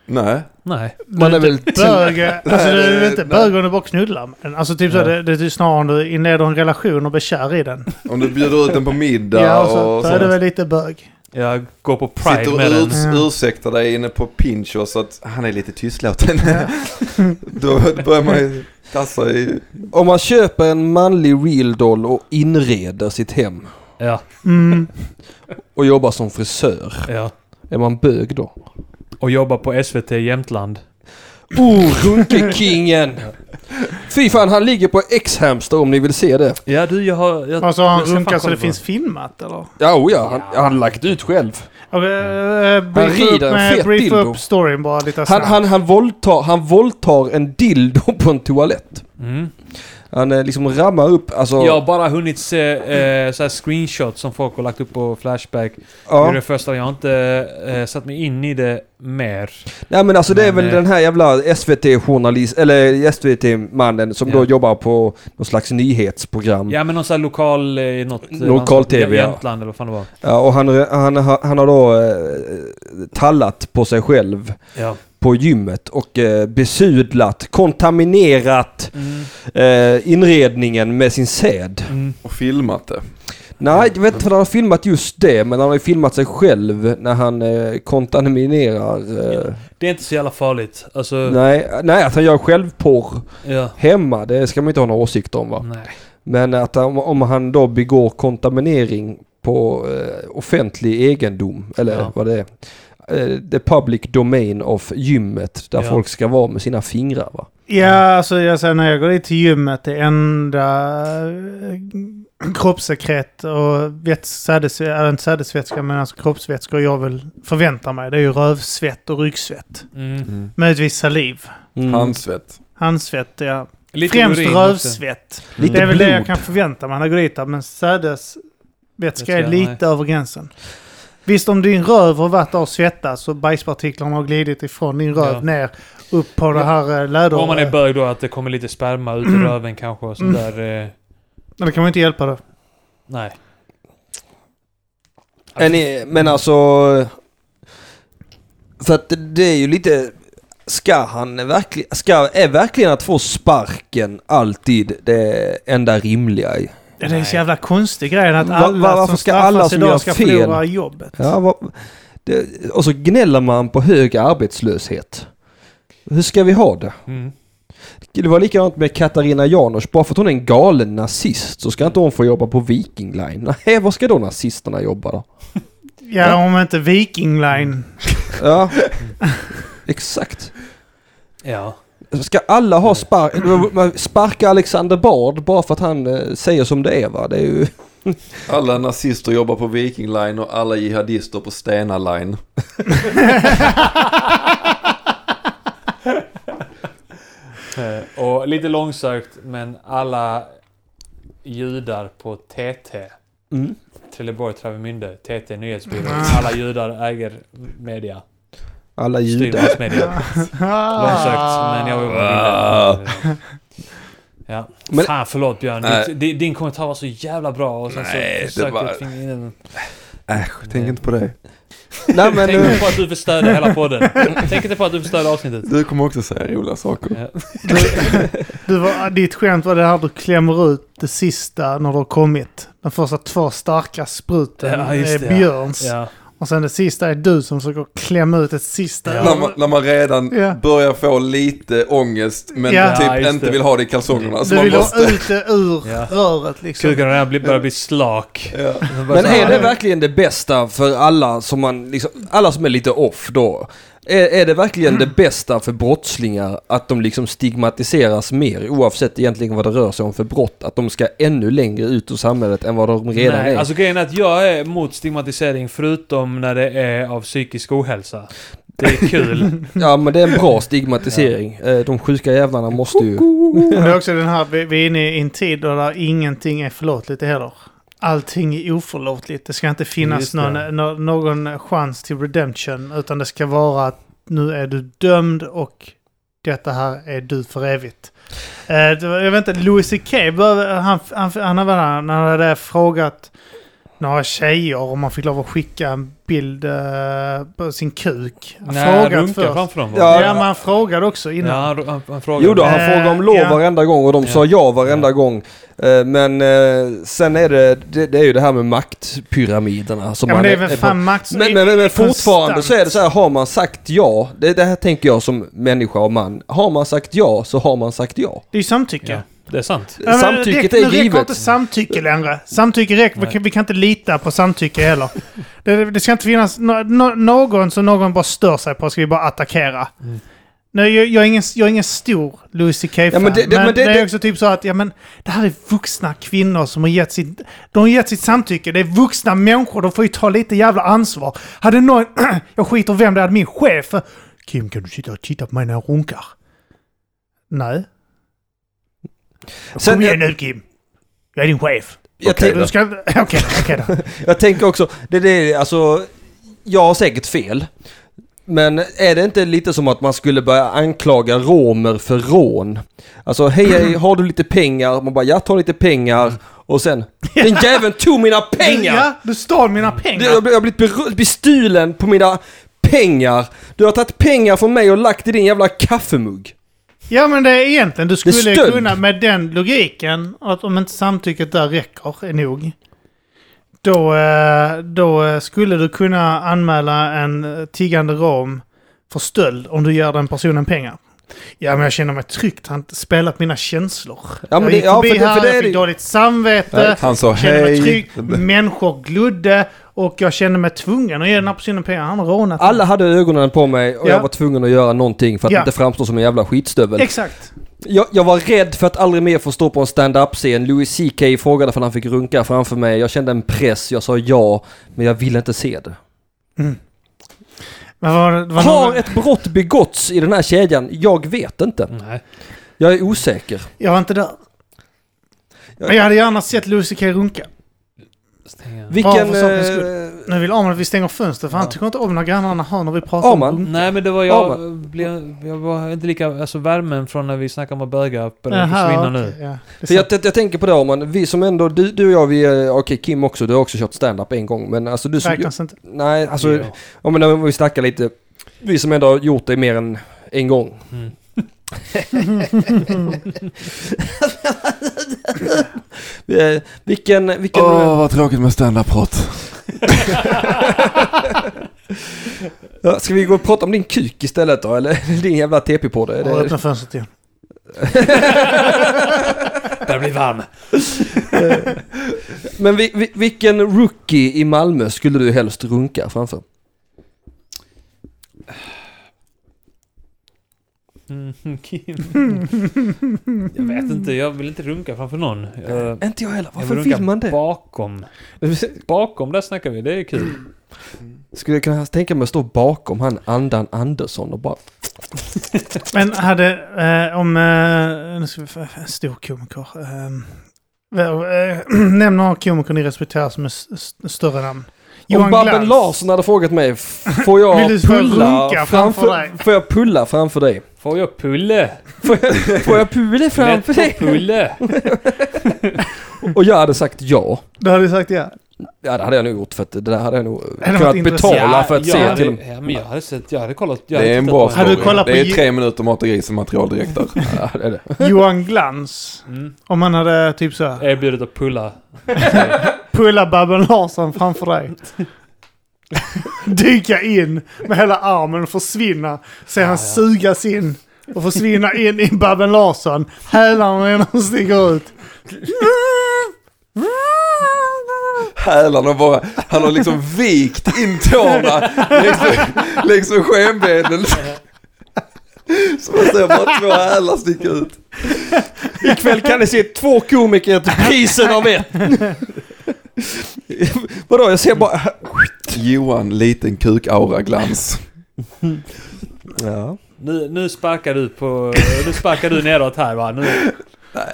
Nej. Nej. Man Du är väl inte bög, alltså du är väl inte bög om du bara knullar. Men Alltså typ så, Ja. det, det är snarare om du inleder en relation och blir kär i den. Om du bjuder ut den på middag Ja, och, så, då är det sånt. väl lite bög. Jag går på Pride Sitter med och den. urs, Ja. ursäktar dig inne på Pincho så att han är lite tystlåten. Då börjar man ju tassa i... Om man köper en manlig real doll och inreder sitt hem Ja, Mm. och jobbar som frisör, ja. är man bög då? Och jobbar på SVT Jämtland. Oh, Runkekingen! Fy fan, han ligger på X-Hamster om ni vill se det. Ja du, jag har... Jag, Och så har han runkat så det finns filmat eller? Ja, oh ja, han, han har lagt ut själv. Och, äh, brief rider upp, en med, fet brief dildo. upp storyn bara lite Han, snabbt. han, han, våldtar, han våldtar en dildo på en toalett. Mm. Han eh, liksom rammar upp, alltså... Jag har bara hunnit se eh, så screenshots som folk har lagt upp på Flashback. Det är ja. det första. Jag har inte eh, satt mig in i det mer. Nej men alltså det är Men, väl eh, den här jävla SVT-journalist, eller SVT-mannen som Ja. då jobbar på någon slags nyhetsprogram. Ja men någon sån här lokal... Eh, något, eh, Lokal-TV, ja. Jämtland eller vad fan det var. Ja, och han, han, han, han har då eh, tallat på sig själv Ja. På gymmet och eh, besudlat, kontaminerat Mm. eh, inredningen med sin säd. Mm. Och filmat det. Nej, jag vet inte för han har filmat just det, men han har ju filmat sig själv när han eh, kontaminerar. Eh, Det är inte så jävla farligt. Alltså, nej, nej, att han gör självporr ja. hemma, det ska man inte ha några åsikter om va? Nej. Men att han, om han då begår kontaminering på eh, offentlig egendom, eller Ja. vad det är. Eh, the public domain of gymmet, där Ja. folk ska vara med sina fingrar va? Ja, alltså jag säger när jag går dit till gymmet, det enda eh, kroppssekret och väts, sädes, äh, inte sädesvätska men alltså kroppsvätskor jag vill förvänta mig, det är ju rövsvett och ryggsvett. Mm. Möjligtvis saliv. Mm. Handsvett. Handsvett, ja. Lite Främst urin rövsvett. Lite det är väl det jag kan förvänta mig när jag går dit där, men sädesvätska är lite nej. över gränsen. Visst, om din röv har varit där och svettats och bajspartiklarna har glidit ifrån din röv Ja. ner upp på det här eh, läder... Om man är bög då att det kommer lite sperma ut i Mm. röven kanske och sånt där. Eh, Men det kan man inte hjälpa då. nej. Är ni, men alltså... För att det, det är ju lite... Ska han verkligen... Ska, är verkligen att få sparken alltid det enda rimliga? i? Det är så Nej. jävla konstig grej att alla va- varför som ska alla som idag ska fel- förlora jobbet. Ja, vad, det, och så gnäller man på hög arbetslöshet. Hur ska vi ha det? Mm. Det var likadant med Katarina Janouch. Bara för att hon är en galen nazist så ska inte hon få jobba på Viking Line. Nej, var ska då nazisterna jobba då? Ja, om inte Viking Line. Ja, exakt. Ja. Ska alla ha spark... Sparka Alexander Bard bara för att han eh, säger som det är va? Det är ju... Alla nazister jobbar på Viking Line och alla jihadister på Stena Line. Eh, och lite långsökt, men alla judar på TT, Mm. Trelleborg Travemünde, TT Nyhetsbyrå. Ah. Alla judar äger media. Alla judar. Långsökt, men jag vill bara vilja. Ja. Men- Fan förlåt Björn, Nej. din, din, din kommentar var så jävla bra och sen Nej, så försökte var- jag tvinga in den. Äsch, tänk inte på det. Nej men... Tänk inte på att du förstörde hela podden. Tänk inte på att du förstörde avsnittet. Du kommer också säga roliga saker. Ja. Du var, ditt skämt var det här du klämmer ut det sista när du har kommit. De första två starka spruten Ja, är det, ja. Björns. Ja. Och sen det sista är du som försöker klämma ut ett sista. Ja. När, man, när man redan Ja. börjar få lite ångest men Ja. Typ inte det. vill ha det i kalsongerna. Så Du man vill måste... ha ut det ur Ja. röret liksom. Kuken har redan bli- slak. Ja. Men är det verkligen det bästa för alla som man liksom, alla som är lite off då? Är, är det verkligen det bästa för brottslingar att de liksom stigmatiseras mer oavsett egentligen vad det rör sig om för brott? Att de ska ännu längre ut ur samhället än vad de redan Nej, är? alltså grejen är att jag är emot stigmatisering förutom när det är av psykisk ohälsa. Det är kul. Ja men det är en bra stigmatisering. Eh, De sjuka jävlarna måste ju... Det är också den här, vi, vi är inne i en tid då där ingenting är förlåtligt heller. Allting är oförlåtligt. Det ska inte finnas någon, nå- någon chans till redemption. Utan det ska vara att nu är du dömd och detta här är du för evigt. Eh, var- jag vet inte, Louis CK, han, han, han, väl- han hade frågat några tjejer om man fick lov att skicka en bild eh, på sin kuk. Nej, frågat runka först. framför dem va? Ja, Ja, men han frågade också innan. Ja, han, han, frågade. Jo då, han Eh, frågade om lov ja. varenda gång och de Ja. sa ja varenda Ja. gång. Eh, Men eh, sen är det, det, det är ju det här med maktpyramiderna som Ja, men man det är väl på. fan max... Men, men, men, men fortfarande konstant. så är det så här, har man sagt ja, det, det här tänker jag som människa och man. Har man sagt ja så har man sagt ja. Det är ju samtycke. Ja, det är sant. Ja, men Samtycket det, är nu räcker givet. inte samtycke längre. Samtycke räcker. Vi kan, vi kan inte lita på samtycke heller. Det, det ska inte finnas no, no, någon som någon bara stör sig på ska vi bara attackera. Mm. Nej, jag, jag, är ingen, jag är ingen stor Louis CK-fan. Ja, men men det- det, det- men det- är det- också typ så att ja, men, det här är vuxna kvinnor som har gett sitt, de har gett sitt samtycke. Det är vuxna människor. De får ju ta lite jävla ansvar. Hade någon... jag skiter vem det är. Min chef. Kim, kan du sitta och titta på mig när jag runkar? Nej. Sen- Kom igen nu Kim. Jag är din chef. Jag, Okej ska... Okej då, okej då. jag tänker också, det, det är alltså, jag har säkert fel. Men är det inte lite som att man skulle börja anklaga romer för rån? Alltså hej, hej har du lite pengar? Man bara jag tar lite pengar och sen den jäveln tog mina pengar! Ja, du stal mina pengar. Jag har blivit bestulen på mina pengar. Du har tagit pengar från mig och lagt i din jävla kaffemugg. Ja men det är egentligen, du är skulle stöld. kunna med den logiken, att om inte samtycket där räcker nog. Då, eh, då skulle du kunna anmäla en tiggande rom för stöld om du ger den personen pengar. Ja men jag känner mig tryggt, han spelat mina känslor. Ja, men jag det- gick ja, förbi för det- här, för det är jag det- fick dåligt samvete. Han sa kände mig hej. trygg. Människor glodde och jag kände mig tvungen att ge den här personen pengar. Han har rånat mig. Alla hade ögonen på mig och Ja. jag var tvungen att göra någonting för att Ja. inte framstå som en jävla skitstövel. Exakt. Jag, jag var rädd för att aldrig mer få stå på en stand-up-scen. Louis CK frågade för han fick runka framför mig. Jag kände en press. Jag sa ja, men jag ville inte se det. Men var, var Har någon, ett brott begåtts i den här kedjan? Jag vet inte. Nej. Jag är osäker. jag var inte där. Men jag hade gärna sett Lucy K runka. Stänga. Vilken... Skull. Eh, Nu vill Arman att vi stänger fönstret för han Ja. tycker inte om när grannarna hör när vi pratar Arman? om. Nej men det var Ja, jag, blev, jag var inte lika, alltså värmen från när vi snackade om att böga började försvinna nu. ja. För jag, jag, jag tänker på det Arman, vi som ändå, du, du och jag, vi är, okej Kim också, du har också kört stand-up en gång. Men alltså du som... Räknas inte. Nej, alltså, Jo. om om vi snackar lite, vi som ändå har gjort det mer än en gång. Mm. Vilken, vilken... Åh, vad tråkigt med stand-up-prat. Ja, Ska vi gå och prata om din kuk istället då? Eller din jävla TP på det? Är Ja, det... öppna fönstret igen. Där blir varm. Men vi, vi, vilken rookie i Malmö skulle du helst runka framför? Mm, jag vet inte, jag vill inte runka framför någon. Jag, Inte jag heller. jag Varför vill vill man det? bakom. Bakom, där snackar vi. Det är kul. Skulle jag kunna tänka mig att stå bakom han Andan Andersson och bara... Men hade, eh, om, eh, nu ska vi få en stor komiker. Eh, eh, nämn några komiker ni respekterar som är s- s- större namn. Om Babben. Larsson hade frågat mig, får jag du pulla framför dig? Får jag pulla framför dig? Får jag pulle? Får jag, får jag pulla framför dig? pulle. Och jag hade sagt ja. Då hade du sagt ja. Ja det hade jag nog gjort för att det där hade jag nog kunnat betala för att jag se hade, till dem. Ja, men jag hade sett, jag hade kollat. Jag Det är en bra story. kollat Det är tre minuter mat och grisen material direkt där. Ja, det är det. Johan Glans. Mm. Om han hade typ så här, Erbjudet att pulla. pulla Babben Larsson framför dig. Dyka in med hela armen och försvinna. Se han ja. sugas in och försvinna in i Babben Larsson. Hälarna sticker ut. Hälarna bara, han har liksom vikt in tårna längs med- längs med skenbenen. Så man ser bara två hälar sticka ut. Ikväll kan ni se två komiker till prisen av ett. Vadå, jag ser bara... Johan, liten kuk-aura glans. Ja. Nu, nu sparkar du på... Nu sparkar du neråt här va? Nu, Nej,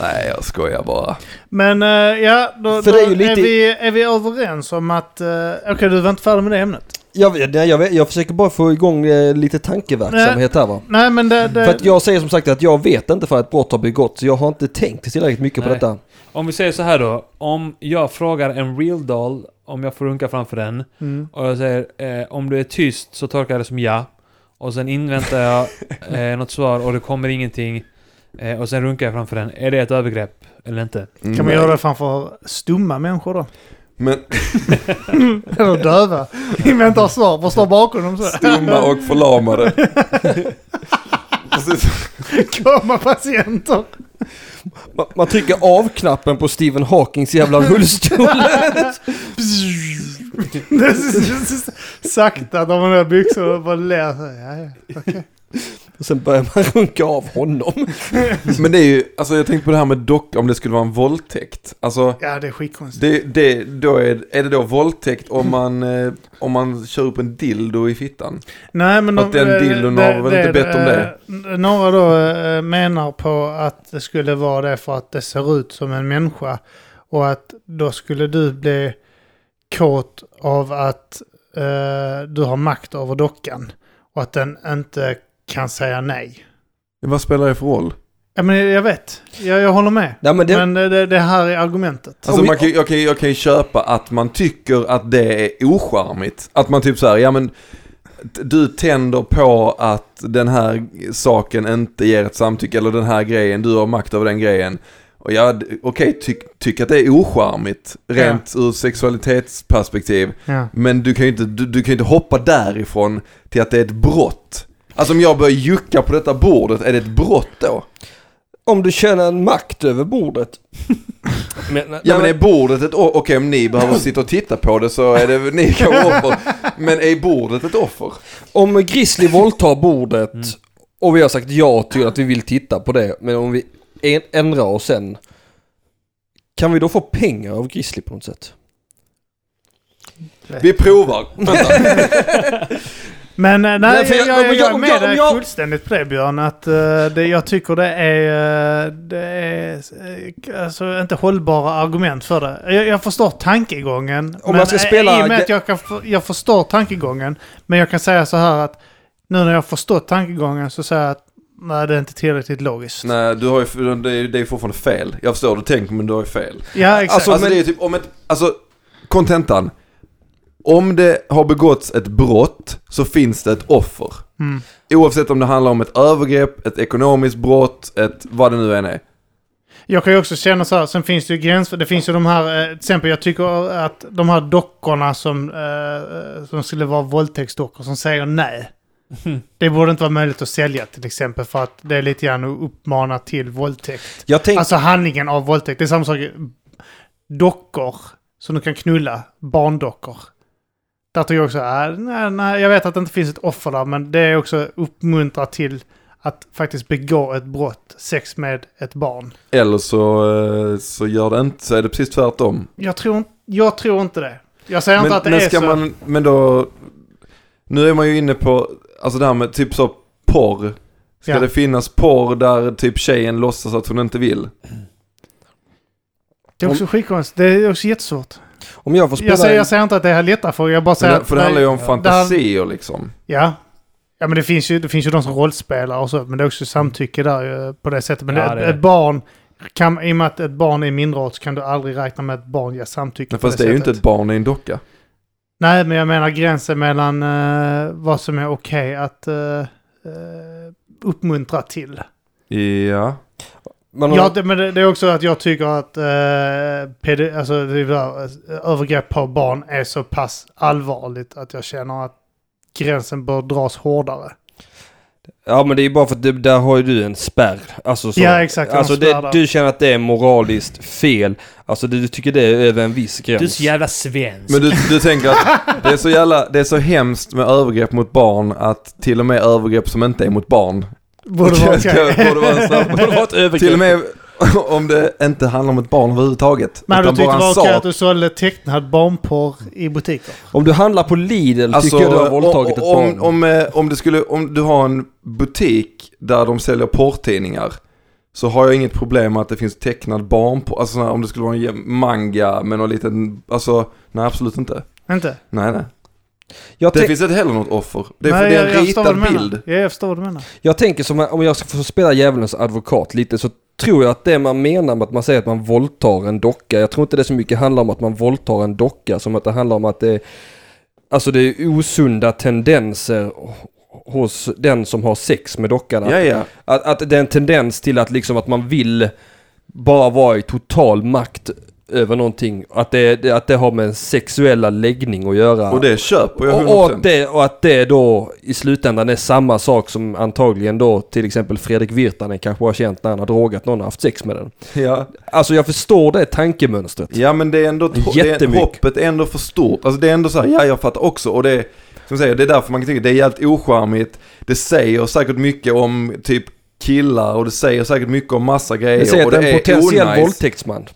nej jag skojar bara. Men eh, ja, då, För då det är ju är, lite- vi, är vi överens om att... Uh, Okej, du var inte färdig med det ämnet? Jag, jag, vet- jag försöker bara få igång eh, lite tankeverksamhet här va. Nej, men det... det För att jag säger som sagt att jag vet inte för att brott har begåtts. Jag har inte tänkt tillräckligt mycket på Nej. detta. om vi säger så här då. Om jag frågar en real doll om jag får runka framför den. Mm. Och jag säger eh, om du är tyst så tolkar jag det som ja. Och sen inväntar jag eh, något svar och det kommer ingenting. Eh, och sen runkar jag framför den. Är det ett övergrepp eller inte? Kan man göra det framför stumma människor då? Men Eller döva? Inväntar svar, bara står bakom dem så. stumma och förlamade. Komma patienter. Man, man trycker av-knappen på Stephen Hawkings jävla rullstol. Sakta, de har byxor och bara ler. Ja, ja. Och sen börjar man runka av honom. Men det är ju, alltså jag tänkte på det här med dock, om det skulle vara en våldtäkt. Alltså ja, det är skitkonstigt. det, det, då är, är det då våldtäkt om man, eh, om man kör upp en dildo i fittan? Nej, men Att den eh, dildon har väl inte bett om det? eh, Några då menar på att det skulle vara det för att det ser ut som en människa. Och att då skulle du bli kåt av att eh, du har makt över dockan. Och att den inte kan säga nej. Vad spelar det för roll? Ja, men jag vet. Jag, jag håller med. Ja, men det, Men det, det, här är argumentet. Alltså man kan, jag, kan, ju- jag kan ju köpa att man tycker att det är ocharmigt. Att man typ så här, ja men du tänder på att den här saken inte ger ett samtycke eller den här grejen, du har makt över den grejen. Och jag, okej, tyck, tyck att det är ocharmigt rent ur sexualitetsperspektiv. Ja. Men du kan ju inte, du, du kan ju inte hoppa därifrån till att det är ett brott. Alltså om jag börjar jucka på detta bordet, är det ett brott då? om du känner en makt över bordet. men, Ja men är bordet ett offer? Okej om ni behöver sitta och titta på det så är det ni kanske offer. Men är bordet ett offer? Om Grizzly våldtar bordet och vi har sagt ja till att vi vill titta på det, men om vi ändrar oss sen. Kan vi då få pengar av Grizzly på något sätt? Vi provar. Men eh, nej, Nej, jag, jag- jag, jag, är med jag- dig jag- fullständigt på det Björn. Att, eh, det, jag tycker det är, eh, det är alltså, inte hållbara argument för det. Jag, jag förstår tankegången. Om men spela- I och med att jag, kan, jag förstår tankegången. Men jag kan säga så här att nu när jag förstått tankegången så säger jag att nej, det är inte tillräckligt logiskt. Nej du har ju, det är, det är fortfarande fel. Jag förstår du tänker men du har ju fel. Ja, exakt. Alltså, men- det är typ om ett, alltså kontentan. Om det har begåtts ett brott så finns det ett offer. mm. Oavsett om det handlar om ett övergrepp, ett ekonomiskt brott, ett vad det nu än är. Jag kan ju också känna så här, sen finns det ju gränser. Det finns ju de här, eh, till exempel jag tycker att de här dockorna som, eh, som skulle vara våldtäktsdockor som säger nej. Det borde inte vara möjligt att sälja till exempel för att det är lite grann att uppmana till våldtäkt. Tänker... Alltså handlingen av våldtäkt. Det är samma sak. Dockor som du kan knulla, barndockor. Där tycker jag också, äh, nej, nej, jag vet att det inte finns ett offer där, men det är också uppmuntra till att faktiskt begå ett brott, sex med ett barn. Eller så, eh, så gör det inte, så är det precis tvärtom. Jag tror, inte- jag tror inte det. Jag säger inte Men, att det men är ska så. man, men då, nu är man ju inne på, alltså det här med typ så porr. Ska Ja. det finnas porr där typ tjejen låtsas att hon inte vill? Det är också skitkonstigt. Det är också jättesvårt. Om jag får spela... Jag säger, jag säger inte att det är lättare för jag bara För säger det, att... för det handlar ju om det här- fantasier liksom. Ja. Ja men det finns ju, det finns ju de som rollspelar och så, men det är också samtycke där ju på det sättet. Men Ja, det, det ett det. barn, kan, i och med att ett barn är mindreårigt så kan du aldrig räkna med att ett barn ger samtycke Men fast det är ju inte ett barn, det är en docka. Nej, men jag menar gränsen mellan eh, vad som är okej att eh, eh, uppmuntra till. Ja. Har, Ja, det, men det, det är också att jag tycker att eh, pedi, alltså, det där, eh, övergrepp på barn är så pass allvarligt att jag känner att gränsen bör dras hårdare. ja men det är bara för att det, där har ju du en spärr. Alltså, så, Ja, exakt, Alltså det, du känner att det är moraliskt fel. Alltså du, du tycker det är över en viss gräns. Du är så jävla svensk. Men du, du tänker att det är så jävla, det är så hemskt med övergrepp mot barn att till och med övergrepp som inte är mot barn. Borde vara okej. borde vara en straff. Borde vara ett övergrepp. Till och med om det inte handlar om ett barn överhuvudtaget. Men du utan tyckte bara det var okej att du sålde tecknad barnporr i butiker? Om du handlar på Lidl Alltså, tycker jag du har våldtagit ett om, barn. Om, eh, om, det skulle, om du har en butik där de säljer porrtidningar så har jag inget problem med att det finns tecknad barnporr. Alltså om det skulle vara en manga med någon liten, alltså nej absolut inte. Inte? Nej nej. Jag, Det finns inte heller något offer. Det är, Nej, för det är en jag ritad bild. Ja, jag förstår vad du menar. jag tänker som om jag ska få spela djävulens advokat lite så tror jag att det man menar med att man säger att man våldtar en docka. Jag tror inte det så mycket handlar om att man våldtar en docka som att det handlar om att det är, alltså det är osunda tendenser hos den som har sex med dockan. Att, Ja ja. att, att det är en tendens till att liksom att man vill bara vara i total makt över någonting. Att det, att det har med en sexuella läggning att göra. Och det köper jag 100%. Och, och, att det, och att det då i slutändan är samma sak som antagligen då till exempel Fredrik Virtanen kanske har känt när han har drogat någon och haft sex med den. ja. Alltså jag förstår det tankemönstret. ja men det är ändå, det är, hoppet är ändå för stort. Alltså det är ändå så här, ja jag fattar också. Och det som säger, det är därför man kan tycka det är jävligt ocharmigt. Det säger säkert mycket om typ killar och det säger säkert mycket om massa grejer. Det säger att det en är potentiell onajs. våldtäktsman.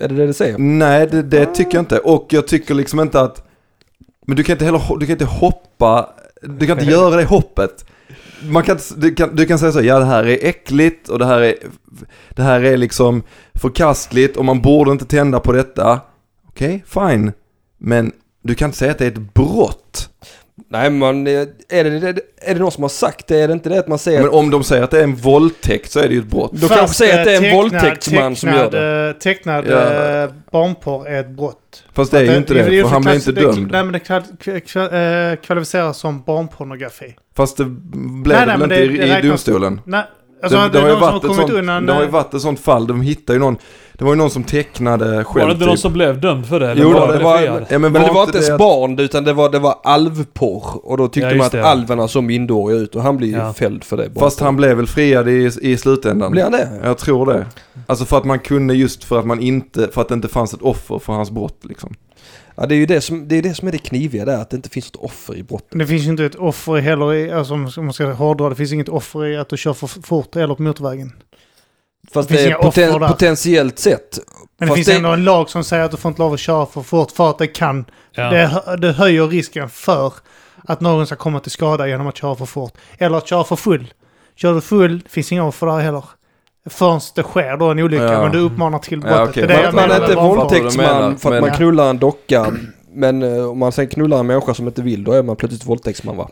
Är det det det säger? Nej, det, det tycker jag inte. Och jag tycker liksom inte att... Men du kan inte heller du kan inte hoppa... Du kan inte göra det hoppet. Man kan, du, kan, du kan säga så, ja det här är äckligt och det här är, det här är liksom förkastligt och man borde inte tända på detta. Okej, fine. Men du kan inte säga att det är ett brott. Nej men är det, är det någon som har sagt det? Är det inte det att man säger Men att om de säger att det är en våldtäkt så är det ju ett brott. Då kan jag Fast, säga att det är en eh, tecknad- våldtäktsman som gör tecknad, eh, Tecknad Ja. eh, barnporr är ett brott. Fast det är ju inte det, för han blir inte det- dömd. Nej men det kval, kval, kvalificeras som barnpornografi. Fast det blev Nej, nej, det väl men inte det- i, det i domstolen? Nej, alltså det, det, har ju någon som har varit ett kommit sånt, undan... det har ju eh, varit ett sånt fall, de hittade ju någon, det var ju någon som tecknade Var själv det inte någon typ. som blev dömd för det? eller Jo, var det det var? Ja, men, men det var var inte ens det att- barn utan det var, det var alvporr. Och då tyckte Ja, man att det. alverna såg minderåriga ut och han blir ju Ja. fälld för det. Fast han blev väl friad i, i slutändan? Blir han det? Jag tror det. Alltså för att man kunde just för att man inte, för att det inte fanns ett offer för hans brott liksom. Ja, det är ju det som, det är det som är det kniviga där, att det inte finns ett offer i brotten. Det finns ju inte ett offer heller i, alltså om man ska hårdra, det finns inget offer i att du kör för fort eller på motorvägen. Fast Det det, är poten, där. potentiellt sett. Men det finns det- ändå en lag som säger att du får inte lov att köra för fort för att det kan, Ja. det, det höjer risken för att någon ska komma till skada genom att köra för fort. Eller att köra för full. Kör du full, finns inga offer där heller. Förrän det sker då en olycka, Ja. men du uppmanar till Ja, brottet. okej. Det är det Man, jag man är inte våldtäktsman för att men- man knullar en docka. Men eh, om man sen knullar en människa som inte vill, då är man plötsligt våldtäktsman va?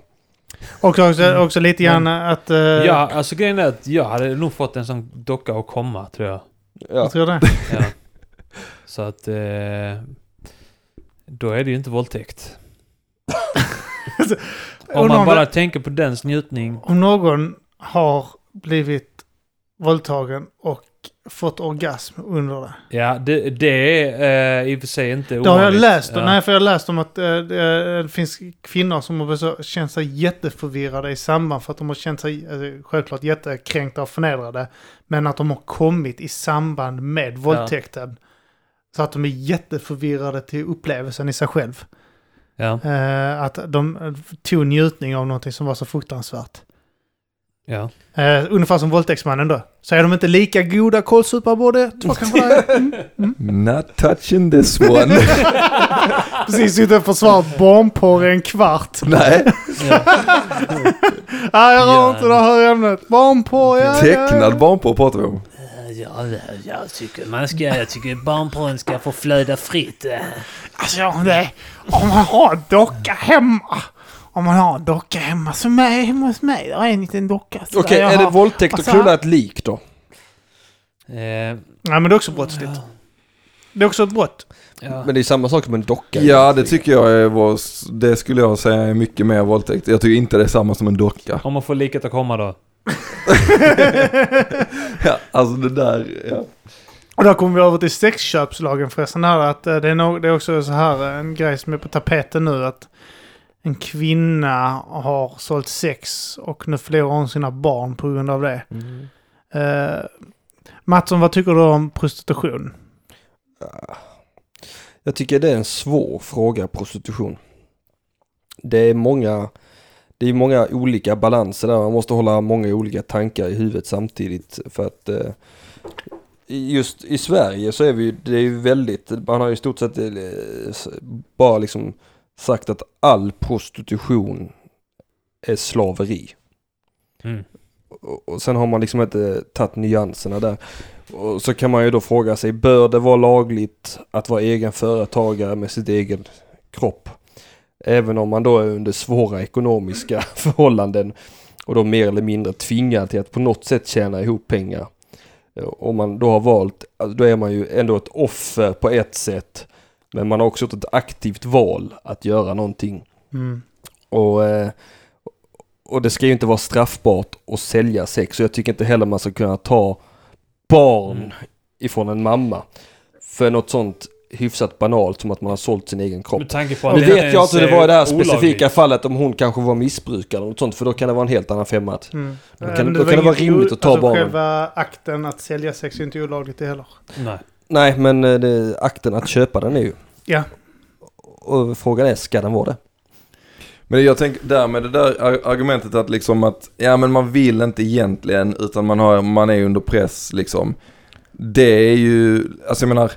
Och också, också lite grann att... eh, Ja, alltså grejen är att jag hade nog fått en sån docka att komma, tror jag. Ja. Jag tror det. Ja. Så att... Eh, då är det ju inte våldtäkt. Om man bara tänker på dens njutning. Om någon har blivit våldtagen och fått orgasm under det. Ja, det, det är eh, i och för sig inte Det har jag ovanligt. läst. Ja. Nej, för jag har läst om att eh, det, det finns kvinnor som har känt sig jätteförvirrade i samband för att de har känt sig eh, självklart jättekränkta och förnedrade. Men att de har kommit i samband med våldtäkten. Så att de är jätteförvirrade till upplevelsen i sig själv. Ja, Eh, att de eh, tog njutning av någonting som var så fruktansvärt. Ja. Eh, ungefär som våldtäktsmannen då. Så är de inte lika goda kålsupare båda två kanske är. Mm. Not touching this one. Precis suttit och försvarat barnporr i en kvart. Nej, Nej, jag rör Ja. inte det här ämnet. Barnporr, ja, tecknad barnporr pratar vi om. Ja, jag tycker man ska, jag tycker barnporren ska få flöda fritt. Alltså, ja, det, om man har en docka hemma. Om man har en docka hemma som är hemma hos mig. Där är en liten docka. Okej, där jag är det har- våldtäkt att knulla ett lik då? Eh, Nej, men det är också brottsligt. Det är också ett brott. ja. Men det är samma sak som en docka. Ja, det tycker jag är, var, det skulle jag säga är mycket mer våldtäkt. Jag tycker inte det är samma som en docka. Om man får liket att komma då. Ja, alltså det där, ja. Och då kommer vi över till sexköpslagen förresten. Här, att eh, det, är nog, det är också så här eh, en grej som är på tapeten nu. Att en kvinna har sålt sex och nu förlorar hon sina barn på grund av det. Mm. Uh, Mattsson, vad tycker du om prostitution? Jag tycker det är en svår fråga, prostitution. Det är många, det är många olika balanser där. Man måste hålla många olika tankar i huvudet samtidigt. För att eh, i- just i Sverige så är vi det är ju väldigt, man har ju i stort sett eh, bara liksom sagt att all prostitution är slaveri. Mm. Och, och sen har man liksom inte tagit nyanserna där. Och så kan man ju då fråga sig, bör det vara lagligt att vara egen företagare med sitt egen kropp? Även om man då är under svåra ekonomiska förhållanden och då mer eller mindre tvingad till att på något sätt tjäna ihop pengar. Om man då har valt, alltså då är man ju ändå ett offer på ett sätt. Men man har också gjort ett aktivt val att göra någonting. Mm. Och, eh, och det ska ju inte vara straffbart att sälja sex. Och jag tycker inte heller man ska kunna ta barn Mm. ifrån en mamma. För något sånt hyfsat banalt som att man har sålt sin egen kropp. Nu det vet jag inte hur det var i det här är olagligt. specifika fallet om hon kanske var missbrukare eller något sånt. För då kan det vara en helt annan femma. Mm. Då kan- men då kan det vara rimligt att ta alltså, barnen. Själva akten att sälja sex är inte olagligt det heller. Nej. Nej men eh, det, akten att köpa den är ju. Ja. Och frågan är, ska den vara det? Men jag tänker där med det där ar- argumentet att liksom att, ja men man vill inte egentligen utan man, har, man är under press liksom. Det är ju, alltså jag menar,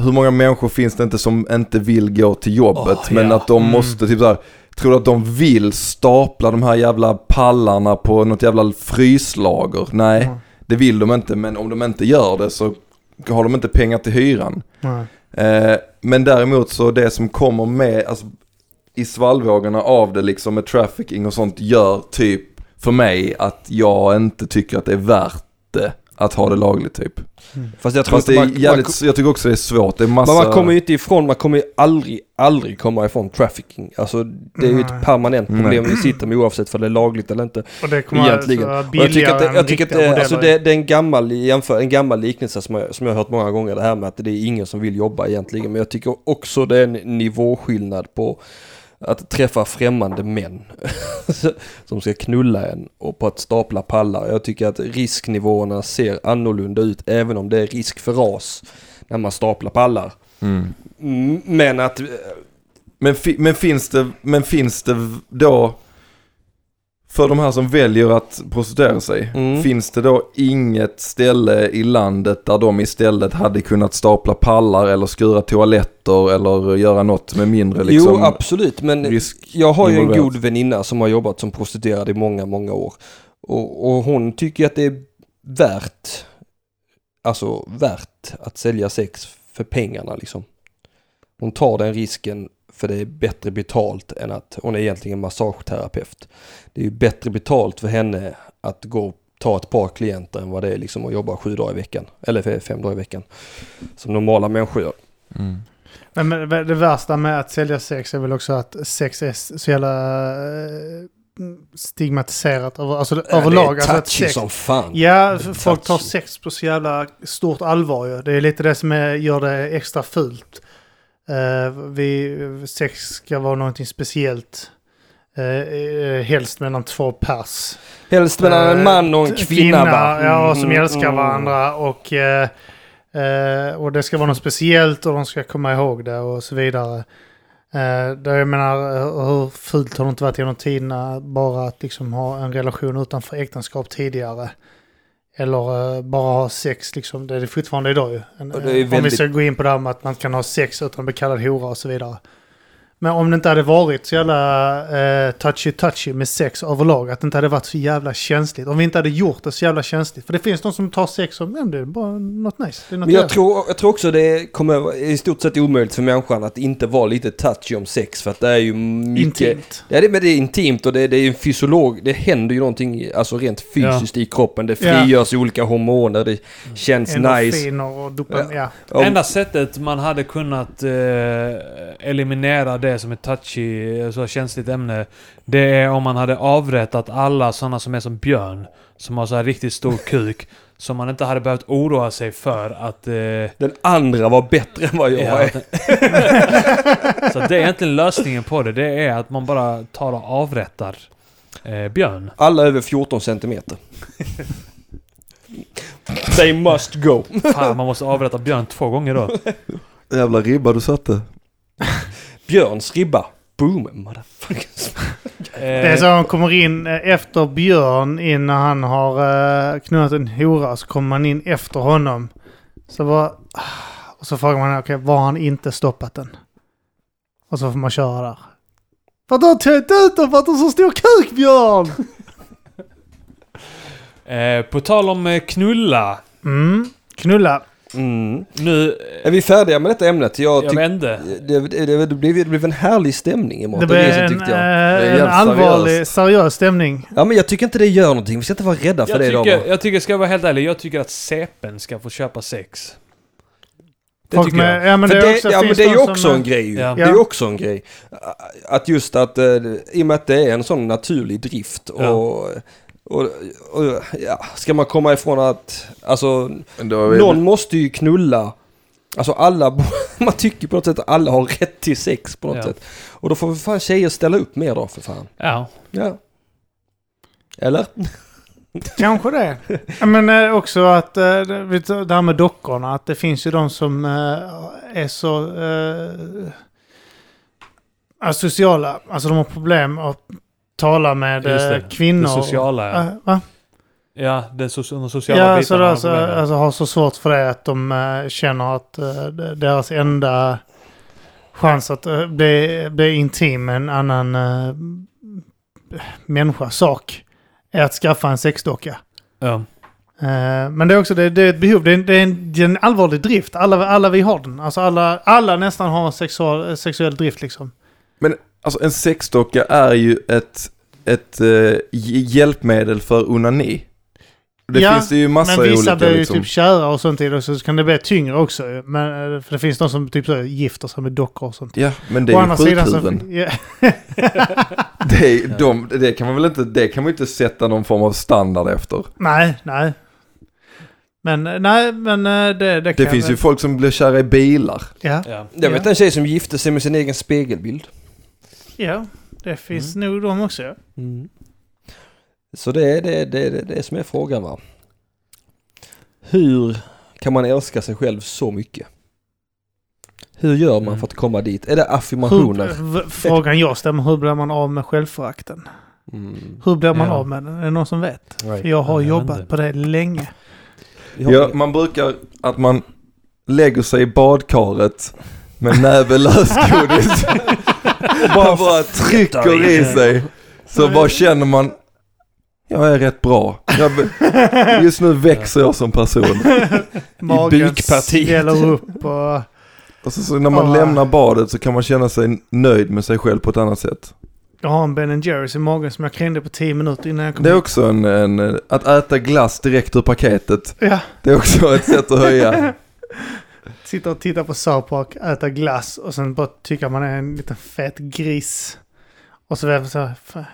hur många människor finns det inte som inte vill gå till jobbet Åh, men ja. att de Mm. måste typ såhär, tror du att de vill stapla de här jävla pallarna på något jävla fryslager? Nej, Mm. det vill de inte men om de inte gör det så har de inte pengar till hyran. Eh, men däremot så det som kommer med, alltså i svallvågorna av det liksom med trafficking och sånt gör typ för mig att jag inte tycker att det är värt det att ha det lagligt typ. Fast jag tror Fast att det är man, man, jävligt, jag tycker också det är svårt. Det är massa... men man kommer ju inte ifrån, man kommer ju aldrig, aldrig komma ifrån trafficking. Alltså det är ju ett permanent problem vi sitter med oavsett för det är lagligt eller inte. Och det kommer Egentligen. alltså jag tycker att det, jag tycker att det, alltså det, det är en gammal, jämför, en gammal liknelse som jag, som jag har hört många gånger. Det här med att det är ingen som vill jobba egentligen. Men jag tycker också det är en nivåskillnad på att träffa främmande män som ska knulla en och på att stapla pallar. Jag tycker att risknivåerna ser annorlunda ut även om det är risk för ras när man staplar pallar. Mm. Men att... Men, men, finns det, men finns det då, för de här som väljer att prostituera sig, Mm. finns det då inget ställe i landet där de istället hade kunnat stapla pallar eller skura toaletter eller göra något med mindre liksom jo, absolut. Men jag har ju en god väninna som har jobbat som prostituerad i många, många år. Och, och hon tycker att det är värt, alltså värt att sälja sex för pengarna liksom. Hon tar den risken för det är bättre betalt än att hon är egentligen massageterapeut. Det är ju bättre betalt för henne att gå och ta ett par klienter än vad det är liksom att jobba sju dagar i veckan. Eller fem dagar i veckan. Som normala människor gör. Mm. Men, men det värsta med att sälja sex är väl också att sex är så jävla eh, stigmatiserat över, alltså, överlag. Det Alltså är att touchy sex, som fan. Ja, f- folk tar touchy. sex på så jävla stort allvar ju. Det är lite det som är, gör det extra fult. Uh, vi, sex ska vara någonting speciellt. Uh, helst mellan två pers. Helst mellan en man och en t- kvinna, va? Ja, som Mm, älskar mm. varandra och, och det ska vara något speciellt och de ska komma ihåg det och så vidare. Uh, jag menar, hur fult har det inte varit genom tiderna bara att liksom ha en relation utanför äktenskap tidigare? Eller eh, bara ha sex liksom, det är det fortfarande idag ju. En, det är eh, Om vi väldigt- ska gå in på det här med att man kan ha sex utan att bli kallad hora och så vidare. Men om det inte hade varit så jävla eh, touchy-touchy med sex överlag, att det inte hade varit så jävla känsligt. Om vi inte hade gjort det så jävla känsligt. För det finns de som tar sex som, ja, det är bara något nice. Det är något Men jag tror, jag tror också det kommer i stort sett omöjligt för människan att inte vara lite touchy om sex. För att det är ju mycket... Intimt. Ja, det, men det är intimt och det, det är ju en fysiolog. Det händer ju någonting alltså rent fysiskt i kroppen. Det Ja. frigörs olika hormoner. Det känns nice. Endorfiner och dopamin, ja. Om- Enda sättet man hade kunnat eh, eliminera det som ett touchy, så känsligt ämne, det är om man hade avrättat alla sådana som är som Björn, som har så här riktigt stor kuk, som man inte hade behövt oroa sig för att... Eh, Den andra var bättre än vad jag ja, är. så det är egentligen lösningen på det, det är att man bara tar och avrättar eh, Björn. Alla över 14 centimeter. They must go. Fan, man måste avrätta Björn två gånger då. Jävla ribba du satte. Björns ribba. Boom, motherfuckers. Det är så Eh, han kommer in eh, efter Björn, in när han har uh, knullat en hora, så kommer man in efter honom. Så var, och så frågar man, okej, var har han inte stoppat den? Och så får man köra där. För att du har töjt ut den för att du har så stor kuk, Björn! eh, på tal om eh, knulla. Mm, knulla. Mm. Nu... Är vi färdiga med detta ämnet? Jag, Jag inte. det, det, det, det, blev, det blev en härlig stämning imorgon. Det Det, blev det en, tyckte jag. eh, är en allvarlig, seriöst. seriös stämning. Ja men jag tycker inte det gör någonting. Vi ska inte vara rädda för Jag det idag tycker, jag tycker, ska jag vara helt ärlig, jag tycker att CPn ska få köpa sex. Det Folk tycker jag. med, ja, men För det, det, är också, ja men det är ju också som, en grej. Ja. Det är ju också en grej. Att just att, eh, i och med att det är en sån naturlig drift Ja. och, och, och ja, ska man komma ifrån att, alltså någon måste ju knulla. Alltså alla, man tycker på något sätt att alla har rätt till sex på något Ja. sätt. Och då får för fan tjejer ställa upp mer då för fan. Ja. Ja. Eller? Kanske det. Men eh, också att eh, det här med dockorna, att det finns ju de som eh, är så asociala. Alltså de har problem att tala med Just det. eh, kvinnor. Det sociala, ja. Eh, va? Ja, det so de sociala Ja, så bitarna. har alltså, alltså har så svårt för det att de eh, känner att eh, d- deras enda chans att eh, bli, bli intim med en annan uh, människa, sak, är att skaffa en sexdocka. Ja. Eh, men det är också det, det är ett behov, det är, en- det, är en, det är en allvarlig drift. Alla, alla vi har den. Alltså alla, alla nästan har en sexual, sexuell drift liksom. Alltså en sexdocka är ju ett, ett eh, hj- hjälpmedel för onani. Det Ja, finns det ju massa Men vissa olika blir ju liksom. typ kära och sånt i det, så kan det bli tyngre också. Men, eh, för det finns de som typ så gifter sig med dockor och sånt. Ja, men det är ju andra sidan så... sjukhuven. Ja, Det, är, de, det kan man väl inte, det kan man inte sätta någon form av standard efter. nej, nej. Men eh, nej, men eh, det, det, Det kan finns väl- ju folk som blir kära i bilar. Ja, Ja. Jag vet en tjej som gifte sig med sin egen spegelbild. Ja, det finns nog de också. Ja. Så det är det, det, det, det som är frågan va. Hur kan man älska sig själv så mycket? Hur gör man Mm. för att komma dit? Är det affirmationer? Hur, frågan jag stämmer, hur blir man av med självförakten? Mm. Hur blir man Ja. av med den? Är det någon som vet? Nej. För jag har Jag jobbat på det länge. Ja, man brukar att man lägger sig i badkaret med näve lösgodis och bara, bara trycker i sig. Så bara känner man, jag är rätt bra. Jag, just nu växer jag som person. Magen bukpartiet. sväller upp och... Och så, så när man Ja. lämnar badet så kan man känna sig nöjd med sig själv på ett annat sätt. Jag har en Ben Jerrys i magen som jag krängde på 10 minuter innan jag kom Det är hit. också en, en, att äta glass direkt ur paketet. Ja, Det är också ett sätt att höja. sitta och titta på South Park, äta glass och sen bara tycka man är en liten fet gris. Och så väl så här, fan,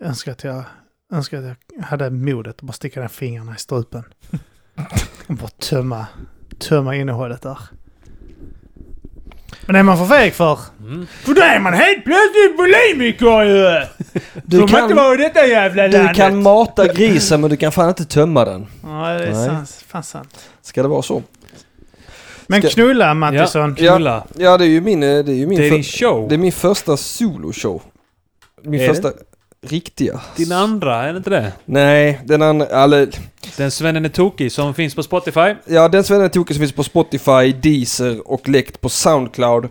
jag önskar att jag, önskar att jag hade modet att bara sticka ner fingrarna i strupen. Och bara tömma, tömma innehållet där. Men det är man för feg för. Mm. För då är man helt plötsligt bulimiker ju! Du man inte kan, vara i detta jävla du landet? kan mata grisen men du kan fan inte tömma den. Ja, det är Nej. sant, fan sant. Ska det vara så? Men Ska- knulla Mattisson. Ja, knulla. Ja det är ju min, eh, det är ju min, Det är för, din show. det är min första soloshow. Min Är det? första riktiga. Din andra, är det inte det? Nej, den andra, eller, Den Svennen är tokig som finns på Spotify. ja den svennen tokig som finns på Spotify, Deezer och läckt på Soundcloud.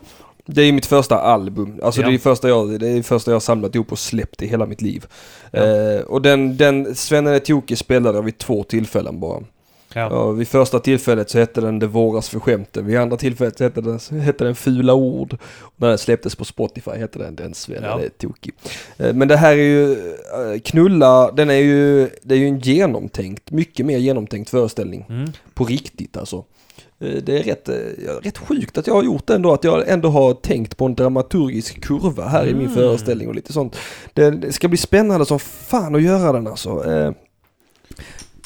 Det är mitt första album. Alltså Ja. det är det första jag, det är det första jag har samlat ihop och släppt i hela mitt liv. Ja. Eh, och den, den Svennen är tokig spelade jag vid två tillfällen bara. Ja. Ja, vid första tillfället så hette den Det våras för skämten. Vid andra tillfället så hette den, så hette den Fula ord. Och när den släpptes på Spotify hette den Den Svennen Ja. är tokig. Eh, Men det här är ju, eh, Knulla, den är ju, det är ju en genomtänkt, mycket mer genomtänkt föreställning. Mm. På riktigt alltså. Eh, Det är rätt, rätt sjukt att jag har gjort det ändå, att jag ändå har tänkt på en dramaturgisk kurva här i min Mm. föreställning och lite sånt. Det, det ska bli spännande som fan att göra den alltså.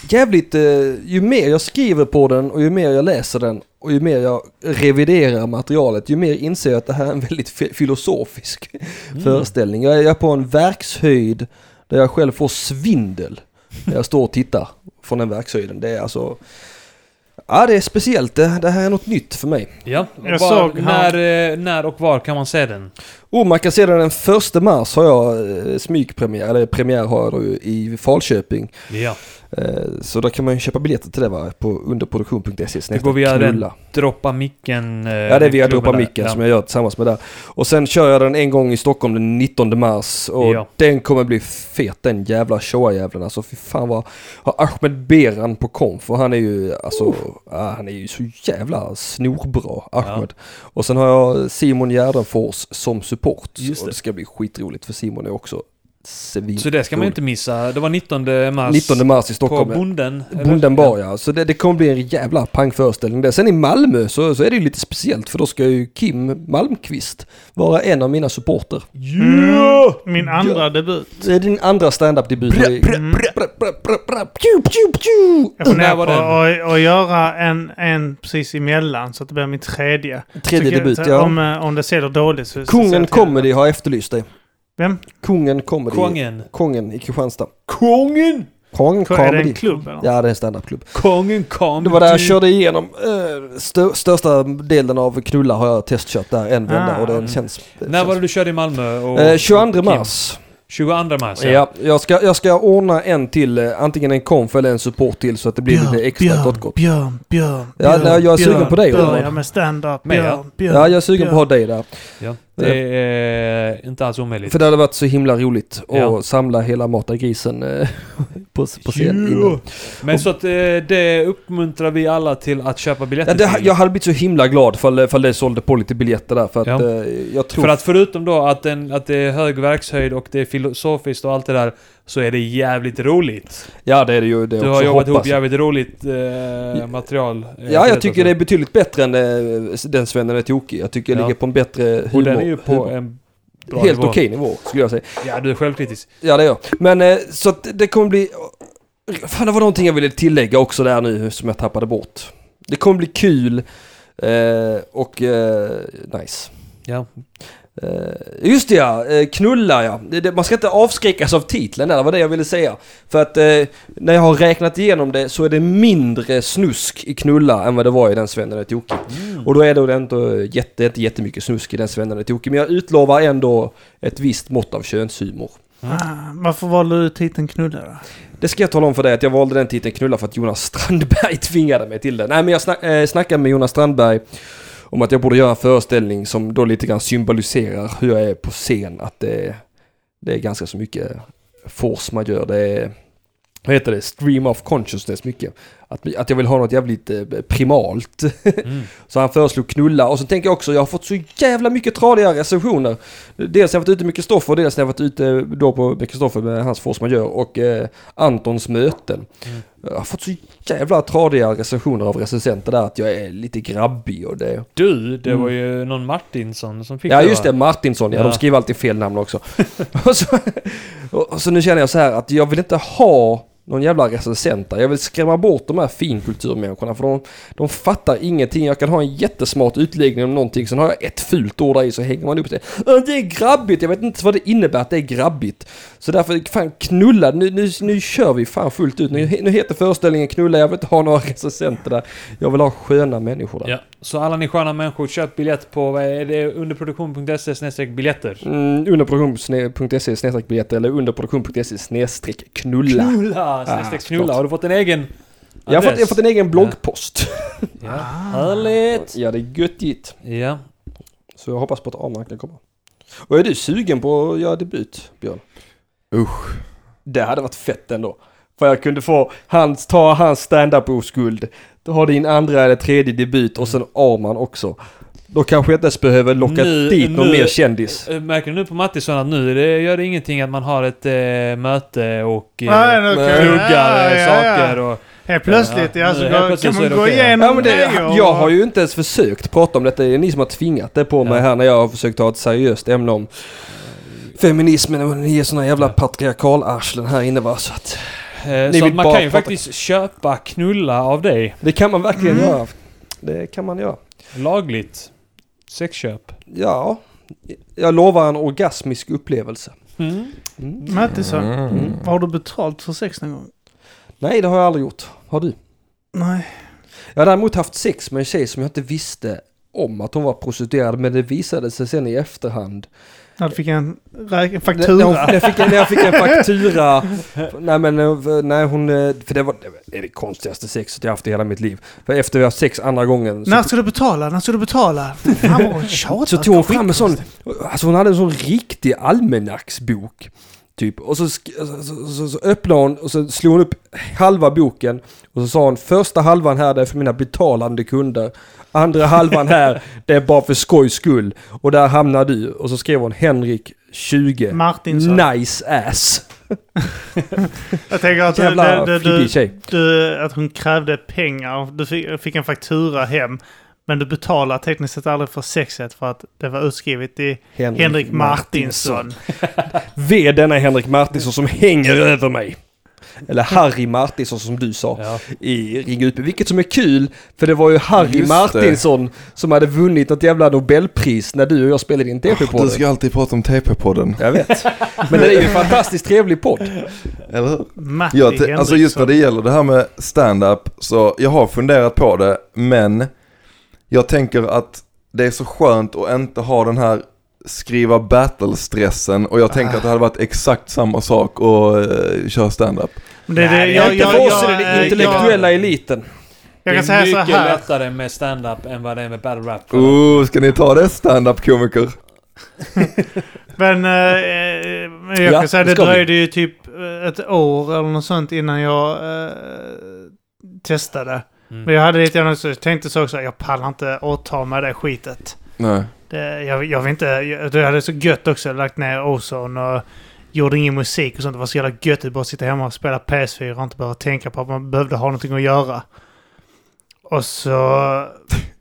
Jävligt, eh, ju mer jag skriver på den och ju mer jag läser den och ju mer jag reviderar materialet, ju mer inser jag att det här är en väldigt fi- filosofisk Mm. föreställning. Jag är jag är på en verkshöjd där jag själv får svindel när jag står och tittar från den verkshöjden. Det är alltså, ja det är speciellt. Det, det här är något nytt för mig. Ja. Jag Var, såg när, eh, när och var kan man se den? Och man kan se den den första mars har jag eh, smygpremiär, eller premiär har jag då i Falköping. Ja. Eh, Så då kan man ju köpa biljetter till det va, på underproduktion.se Det går via knulla. den Droppa micken. eh, Ja det är via klubben Droppa där. Micken Ja. som jag gör tillsammans med där. Och sen kör jag den en gång i Stockholm den 19 mars och Ja. den kommer bli fet den jävla showjäveln alltså. Fy fan vad... Har Ahmed Beran på konf och han är ju alltså... ja, han är ju så jävla snorbra Ahmed. Och sen har jag Simon Gärdenfors som support. Just Och det. det ska bli skitroligt för Simon är också svin. Så det ska man inte missa. Det var 19 mars. 19 mars i På Stockholm. ja. Bonden. eller? Bonden bar ja, så det, det kommer bli en jävla pangföreställning där. Sen i Malmö så, så är det ju lite speciellt för då ska ju Kim Malmqvist vara en av mina supporter. Mm, min andra debut. Det är din andra standup-debut. Mm. Jag funderar på att, göra en, en precis emellan så att det blir min tredje. Tredje Så- debut så ja. Om, eh, om det ser dåligt så... Kungen Comedy har efterlyst dig. Vem? Kungen Comedy. Kungen. Kungen i Kristianstad. Kungen! Kungen det. Är det Comedy. en klubb eller? Ja det är en standup-klubb. Kungen kom. Det var där jag körde igenom eh, stö, största delen av Knulla har jag testkört där en vända Ah. och den känns... När var det du körde i Malmö? Och, Eh, 22 och mars. Kim? 22 mars Ja, jag, ska, jag ska ordna en till, eh, antingen en konf eller en support till så att det blir lite extra Björn, gott gott. Björn, Björn, Ja, Björn, nej, jag är sugen Björn, på dig, Börja med stand-up. Björn, ja. Björn, Ja, jag är sugen på att ha dig där. Ja. Det är inte alls omöjligt. För det hade varit så himla roligt att Ja. samla hela Mata grisen eh, på, på scen. Men så att eh, det uppmuntrar vi alla till att köpa biljetter Ja, det, jag hade blivit så himla glad fall, fall det sålde på lite biljetter där för att Ja. eh, jag tror... För att förutom då att, den, att det är hög verkshöjd och det är filosofiskt och allt det där Så är det jävligt roligt. ja det är det ju det Du har jobbat ihop jag. jävligt roligt eh, material. eh, Ja, jag detta, tycker så. det är betydligt bättre än eh, den Svennen är tokig. Jag tycker det Ja. ligger på en bättre humor. Och den är ju på humor. en bra Helt okej nivå skulle jag säga. Ja, du är självkritisk. Ja det är jag. Men eh, så att det kommer bli... Fan det var någonting jag ville tillägga också där nu som jag tappade bort. Det kommer bli kul eh, och eh, nice. Ja. Eh, just det ja, eh, knulla ja. Man ska inte avskräckas av titeln där, det var det jag ville säga. För att eh, när jag har räknat igenom det så är det mindre snusk i knulla än vad det var i den Svennen är tokig. Och då är det ändå jätte, inte jättemycket snusk i den Svennen är tokig. Men jag utlovar ändå ett visst mått av könshumor. Ah, varför valde du titeln knulla då? Det ska jag tala om för dig att jag valde den titeln knulla för att Jonas Strandberg tvingade mig till det. Nej men jag snack, eh, snackade med Jonas Strandberg om att jag borde göra en föreställning som då lite grann symboliserar hur jag är på scen. Att det, det är ganska så mycket force man gör. Det är, vad heter det, stream of consciousness mycket. Att, att jag vill ha något jävligt eh, primalt. Mm. Så han föreslog knulla och så tänker jag också, jag har fått så jävla mycket tradiga recensioner. Dels har jag varit ute med Kristoffer och dels har jag varit ute då på med Kristoffer med hans force majeure och eh, Antons möten. Mm. Jag har fått så jävla tradiga recensioner av recensenter där att jag är lite grabbig och det... Du, det Mm. var ju någon Martinsson som fick Ja det just det, Martinsson ja. Ja. De skriver alltid fel namn också. och, så, och så nu känner jag så här att jag vill inte ha någon jävla recensent där. Jag vill skrämma bort de här finkulturmänniskorna för de, de fattar ingenting. Jag kan ha en jättesmart utläggning om någonting, sen har jag ett fult ord där i så hänger man upp det. "Äh, Det är grabbigt, jag vet inte vad det innebär att det är grabbigt. Så därför, fan knulla, nu, nu, nu kör vi fan fullt ut. Nu, nu heter föreställningen knulla, jag vill inte ha några recensenter där. Jag vill ha sköna människor där. Ja, så alla ni sköna människor, köp biljett på, vad är det, underproduktion.se snedstreck biljetter. Mm, underproduktion.se snedstreck biljetter eller underproduktion.se snedstreck knulla. Knulla! Snedstreck knulla. Har du fått en egen Jag har, fått, jag har fått en egen bloggpost. Ja. Härligt! Ja, det är göttigt. Ja. Så jag hoppas på att Arman kan komma. Och är du sugen på att göra debut, Björn? Usch. Det hade varit fett ändå. För jag kunde få hans, ta hans stand-up-oskuld, ha din andra eller tredje debut och sen Arman också. Då kanske jag inte ens behöver locka Nu- dit någon nu- mer kändis. Eh, Märker du nu på Mattisson att nu det gör det ingenting att man har ett eh, möte och eh, nu kan- pluggar ja, eh, ja, ja. saker och... Helt plötsligt, Ja, ja, så nu går, helt plötsligt kan man gå okej. igenom Ja, men det, grejer jag och- har ju inte ens försökt prata om detta. Det är ni som har tvingat det på mig Ja. här när jag har försökt ha ett seriöst ämne om feminismen och ni är såna jävla patriarkalarslen här inne va. Så att Eh, Ni så vill att man bara kan ju prata- faktiskt köpa knulla av dig. det kan man verkligen Mm. göra. Det kan man göra. Lagligt. Sexköp. Ja, jag lovar en orgasmisk upplevelse. Mm. Mm. Mattisson, Mm. har du betalt för sex någon gång? Nej, det har jag aldrig gjort. Har du? Nej. Jag har däremot haft sex med en tjej som jag inte visste om att hon var prostituerad men det visade sig sen i efterhand. När du fick en När, faktura? när, hon, när, jag fick, när jag fick en faktura. nej men eh, nej, hon, eh, för det var det är det konstigaste sexet jag haft i hela mitt liv. För efter vi har sex andra gången så, När ska du betala? När ska du betala? Fan vad hon tjatar. så tog hon fram en sån, alltså hon hade en sån riktig almanacksbok. Typ. Och så, så, så, så öppnade hon och så slog hon upp halva boken. Och så sa hon första halvan här det är för mina betalande kunder. Andra halvan här det är bara för skojs skull. Och där hamnar du. Och så skrev hon Henrik 20. Martinsson. Nice ass. Jag tänker att, du, Jävla du, du, tjej. du, att hon krävde pengar. Du fick, fick en faktura hem. Men du betalar tekniskt sett aldrig för sexet för att det var utskrivet i Henrik Martinsson. Ve denna Henrik Martinsson som hänger över mig. Eller Harry Martinsson som du sa Ja. i Ring Utby. Vilket som är kul, för det var ju Harry Just det. Martinsson som hade vunnit något jävla Nobelpris när du och jag spelade in TP-podden. Du ska alltid prata om TP-podden, Jag vet. Men det är ju en fantastiskt trevlig podd. eller hur? Matti te- alltså just när det gäller det här med stand-up så jag har funderat på det men jag tänker att det är så skönt att inte ha den här skriva battle-stressen och jag tänker att det hade varit exakt samma sak att uh, köra stand-up. Men det, Nej, det, det är jag, Inte jag, för oss är det jag, den jag, intellektuella eliten. jag det kan säga är mycket här. lättare med stand-up än vad det är med battle rap. Oh, ska ni ta det stand-up komiker? Men eh, men jag Ja, kan säga det det ska vi. dröjde ju typ eh, ett år eller något sånt innan jag eh, testade. Mm. Men jag hade lite grann också, jag tänkte så också, jag pallar inte åta mig det skitet. Nej. Det, jag, jag vill inte, jag, det hade så gött också, lagt ner Ozone och gjorde ingen musik och sånt. Det var så jävla gött att bara sitta hemma och spela PS4 och inte behöva tänka på att man behövde ha någonting att göra. Och så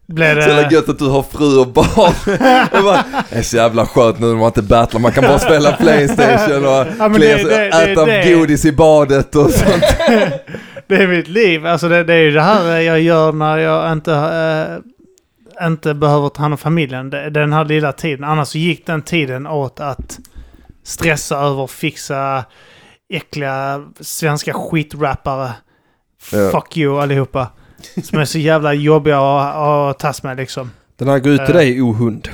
blev Så jävla det... gött att du har fru och barn. Det bara, det är så jävla skönt nu när man inte battlar. Man kan bara spela Playstation och klä det- det- det- äta det- godis i badet och sånt. Det är mitt liv. Alltså det, det är ju det här jag gör när jag inte, eh, inte behöver ta hand om familjen. Den här lilla tiden. Annars så gick den tiden åt att stressa över fixa äckliga svenska skitrappare. Ja. Fuck you allihopa. Som är så jävla jobbiga att, att tas med liksom. Den här går ut till Eh. dig, ohund.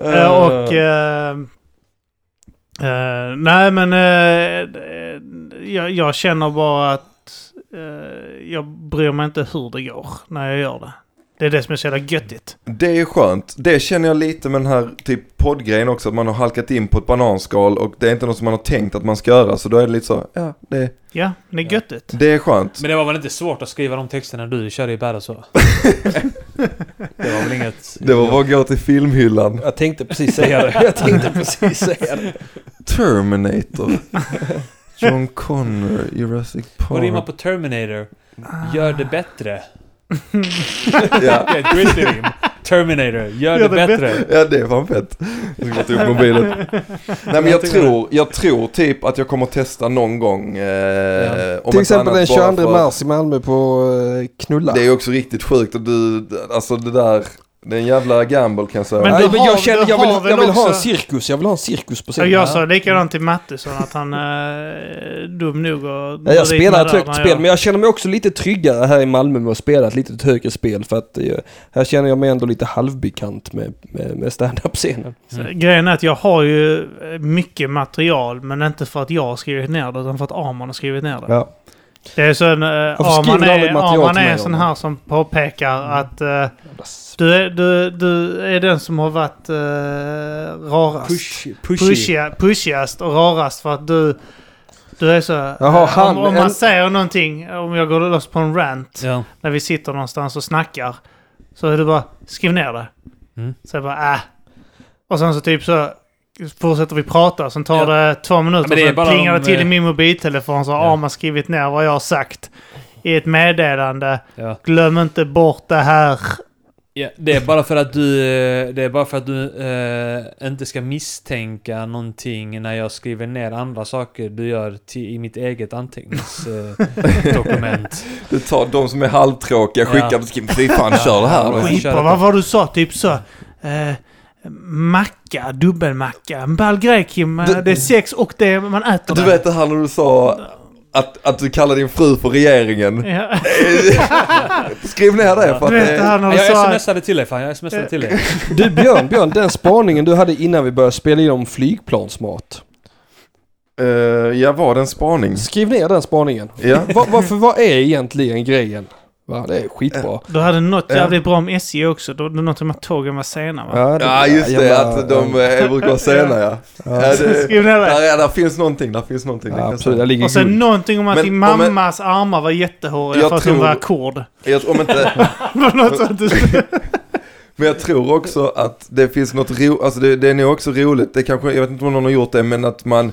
Eh, och... eh, nej men... jag, jag känner bara att jag bryr mig inte hur det går när jag gör det. Det är det som är så jävla göttigt. Det är skönt. Det känner jag lite med den här typ poddgrejen också. Att man har halkat in på ett bananskal och det är inte något som man har tänkt att man ska göra. Så då är det lite så, ja det, Ja, det är göttigt. det är skönt. Men det var väl inte svårt att skriva de texterna du körde i Battle så? det var väl inget... Det var bara att gå till filmhyllan. Jag tänkte precis säga det. Jag tänkte precis säga det. Terminator. John Connor, Jurassic Och rimmar Park. på Terminator. Gör det bättre. Ja. Det är ett rim. Terminator. Gör det Gör det bättre. Ja det är fan fett. Jag ska ta upp mobilen. Nej men jag tror, jag tror typ att jag kommer att testa någon gång. Eh, om Till exempel den bara 22 för mars i Malmö på eh, Knulla. Det är också riktigt sjukt och du, alltså det där, det är en jävla gamble kan jag säga. Men Nej, men har- jag känner, jag vill, väl jag vill ha en cirkus. Jag vill ha en cirkus på scenen. jag sa likadant till Mattisson att han är dum nog att... Ja, jag spelar ett högt spel, jag- men jag känner mig också lite tryggare här i Malmö med att spela ett lite högre spel för att eh, här känner jag mig ändå lite halvbekant med, med, med stand-up-scenen. Så, Grejen är att jag har ju eh, mycket material, men inte för att jag har skrivit ner det, utan för att Arman har skrivit ner det. Ja. Det är så en... Uh, Arman du aldrig är, Arman är en sån om här som påpekar att eh, du, är, du, du är den som har varit uh, rarast. Push, pushy. Pushiga, pushigast och rarast för att du... Du är så... Jaha, eh, han- om, om man en- säger någonting, om jag går loss på en rant, Ja. när vi sitter någonstans och snackar, så är det bara skriv ner det. Mm. Så jag bara äh. Och sen så typ så fortsätter vi prata, sen tar Ja. det två minuter, men det är så plingar det till i eh, min mobiltelefon så har Ja. Arman skrivit ner vad jag har sagt. I ett meddelande. Ja. Glöm inte bort det här. Ja, det är bara för att du, eh, det är bara för att du eh, inte ska misstänka någonting när jag skriver ner andra saker du gör till, i mitt eget anteckningsdokument. Eh, dokument. Du tar de som är halvtråkiga, skickar Ja. och skriver fy fan kör det här Ja, skit. Vad var du sa? Typ så. Eh, macka, dubbelmacka. En ball grej Kim. Du- det är sex och det man äter Du det. vet det här när du sa att, att du kallar din fru för regeringen. Ja. Skriv ner det för att vet det här när du Jag sa... smsade till dig fan, jag smsade till dig. Du Björn, Björn, den spaningen du hade innan vi började spela in om flygplansmat. Eh, ja, var det en spaning? Skriv ner den spaningen. Ja. Va, varför, vad är egentligen grejen? Va, det är skitbra. Du hade något Ja. jävligt bra om SJ också. Då, då något om att tågen var sena va? Ja, just det. jävla- Att de eh, brukar vara sena ja. ja det, Skriv ner det. där, är, där finns någonting, där finns någonting. det Ja, absolut, där ligger Och sen guld. någonting om att Men din mammas armar var jättehåriga för att hon var. Jag, om inte, Något sånt. men jag tror också att det finns något ro, alltså det, det är nog också roligt, det kanske, jag vet inte om någon har gjort det, men att man,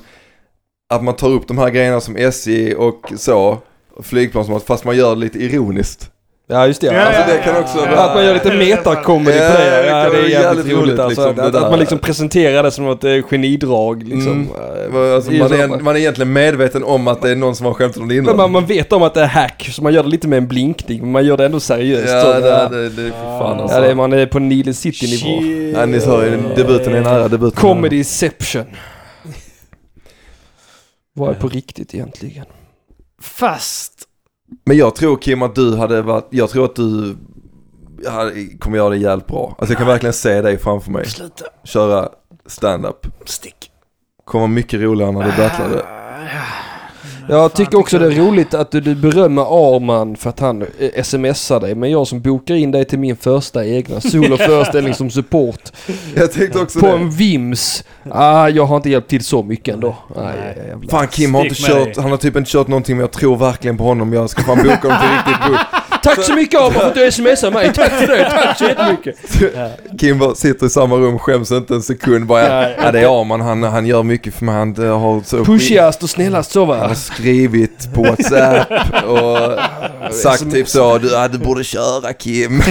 att man tar upp de här grejerna som SJ och så, flygplansmat, fast man gör det lite ironiskt. Ja, just det. Ja, Alltså ja, det kan ja, också ja, vara- Att man gör lite metakomedy Ja, på det. det Ja, det är jävligt jävligt roligt roligt, alltså. liksom, det att, att man liksom presenterar det som ett eh, genidrag liksom. Mm. Alltså, det är man, är, man är egentligen medveten om att det är någon som har skämtat om det Men innan. man, man vet om att det är hack, så man gör det lite med en blinkning, men man gör det ändå seriöst. Ja, så, det, ja. det, det, fy fan alltså. ja, det är, man är på Nile City-nivå. Ja, ni hör ju, debuten är nära, debuten är. Comedyception. Vad är på riktigt egentligen? Fast... Men jag tror Kim att du hade varit, jag tror att du hade- kommer göra det jävligt bra. Alltså jag kan verkligen se dig framför mig. Sluta. Köra stand-up. Stick. Kommer mycket roligare när du battlade. Jag Fan, tycker också det är roligt att du, du berömmer Arman för att han eh, smsar dig. Men jag som bokar in dig till min första egna soloföreställning som support Jag tänkte också på det. en Vims. Ah, jag har inte hjälpt till så mycket ändå. Nej, Nej. jävlar. Fan Kim har inte Stick med kört, dig. han har typ inte kört någonting men jag tror verkligen på honom. Jag ska fan boka honom till riktigt bull. Tack så mycket Arman för att du smsar mig. Tack för det. Tack så jättemycket. Kim sitter i samma rum, skäms inte en sekund. Bara, ja, det är Arman, han, han gör mycket för mig. Han har så Pushigast och snällast så Han har va? skrivit på WhatsApp och sagt typ så, du, ja, du borde köra Kim.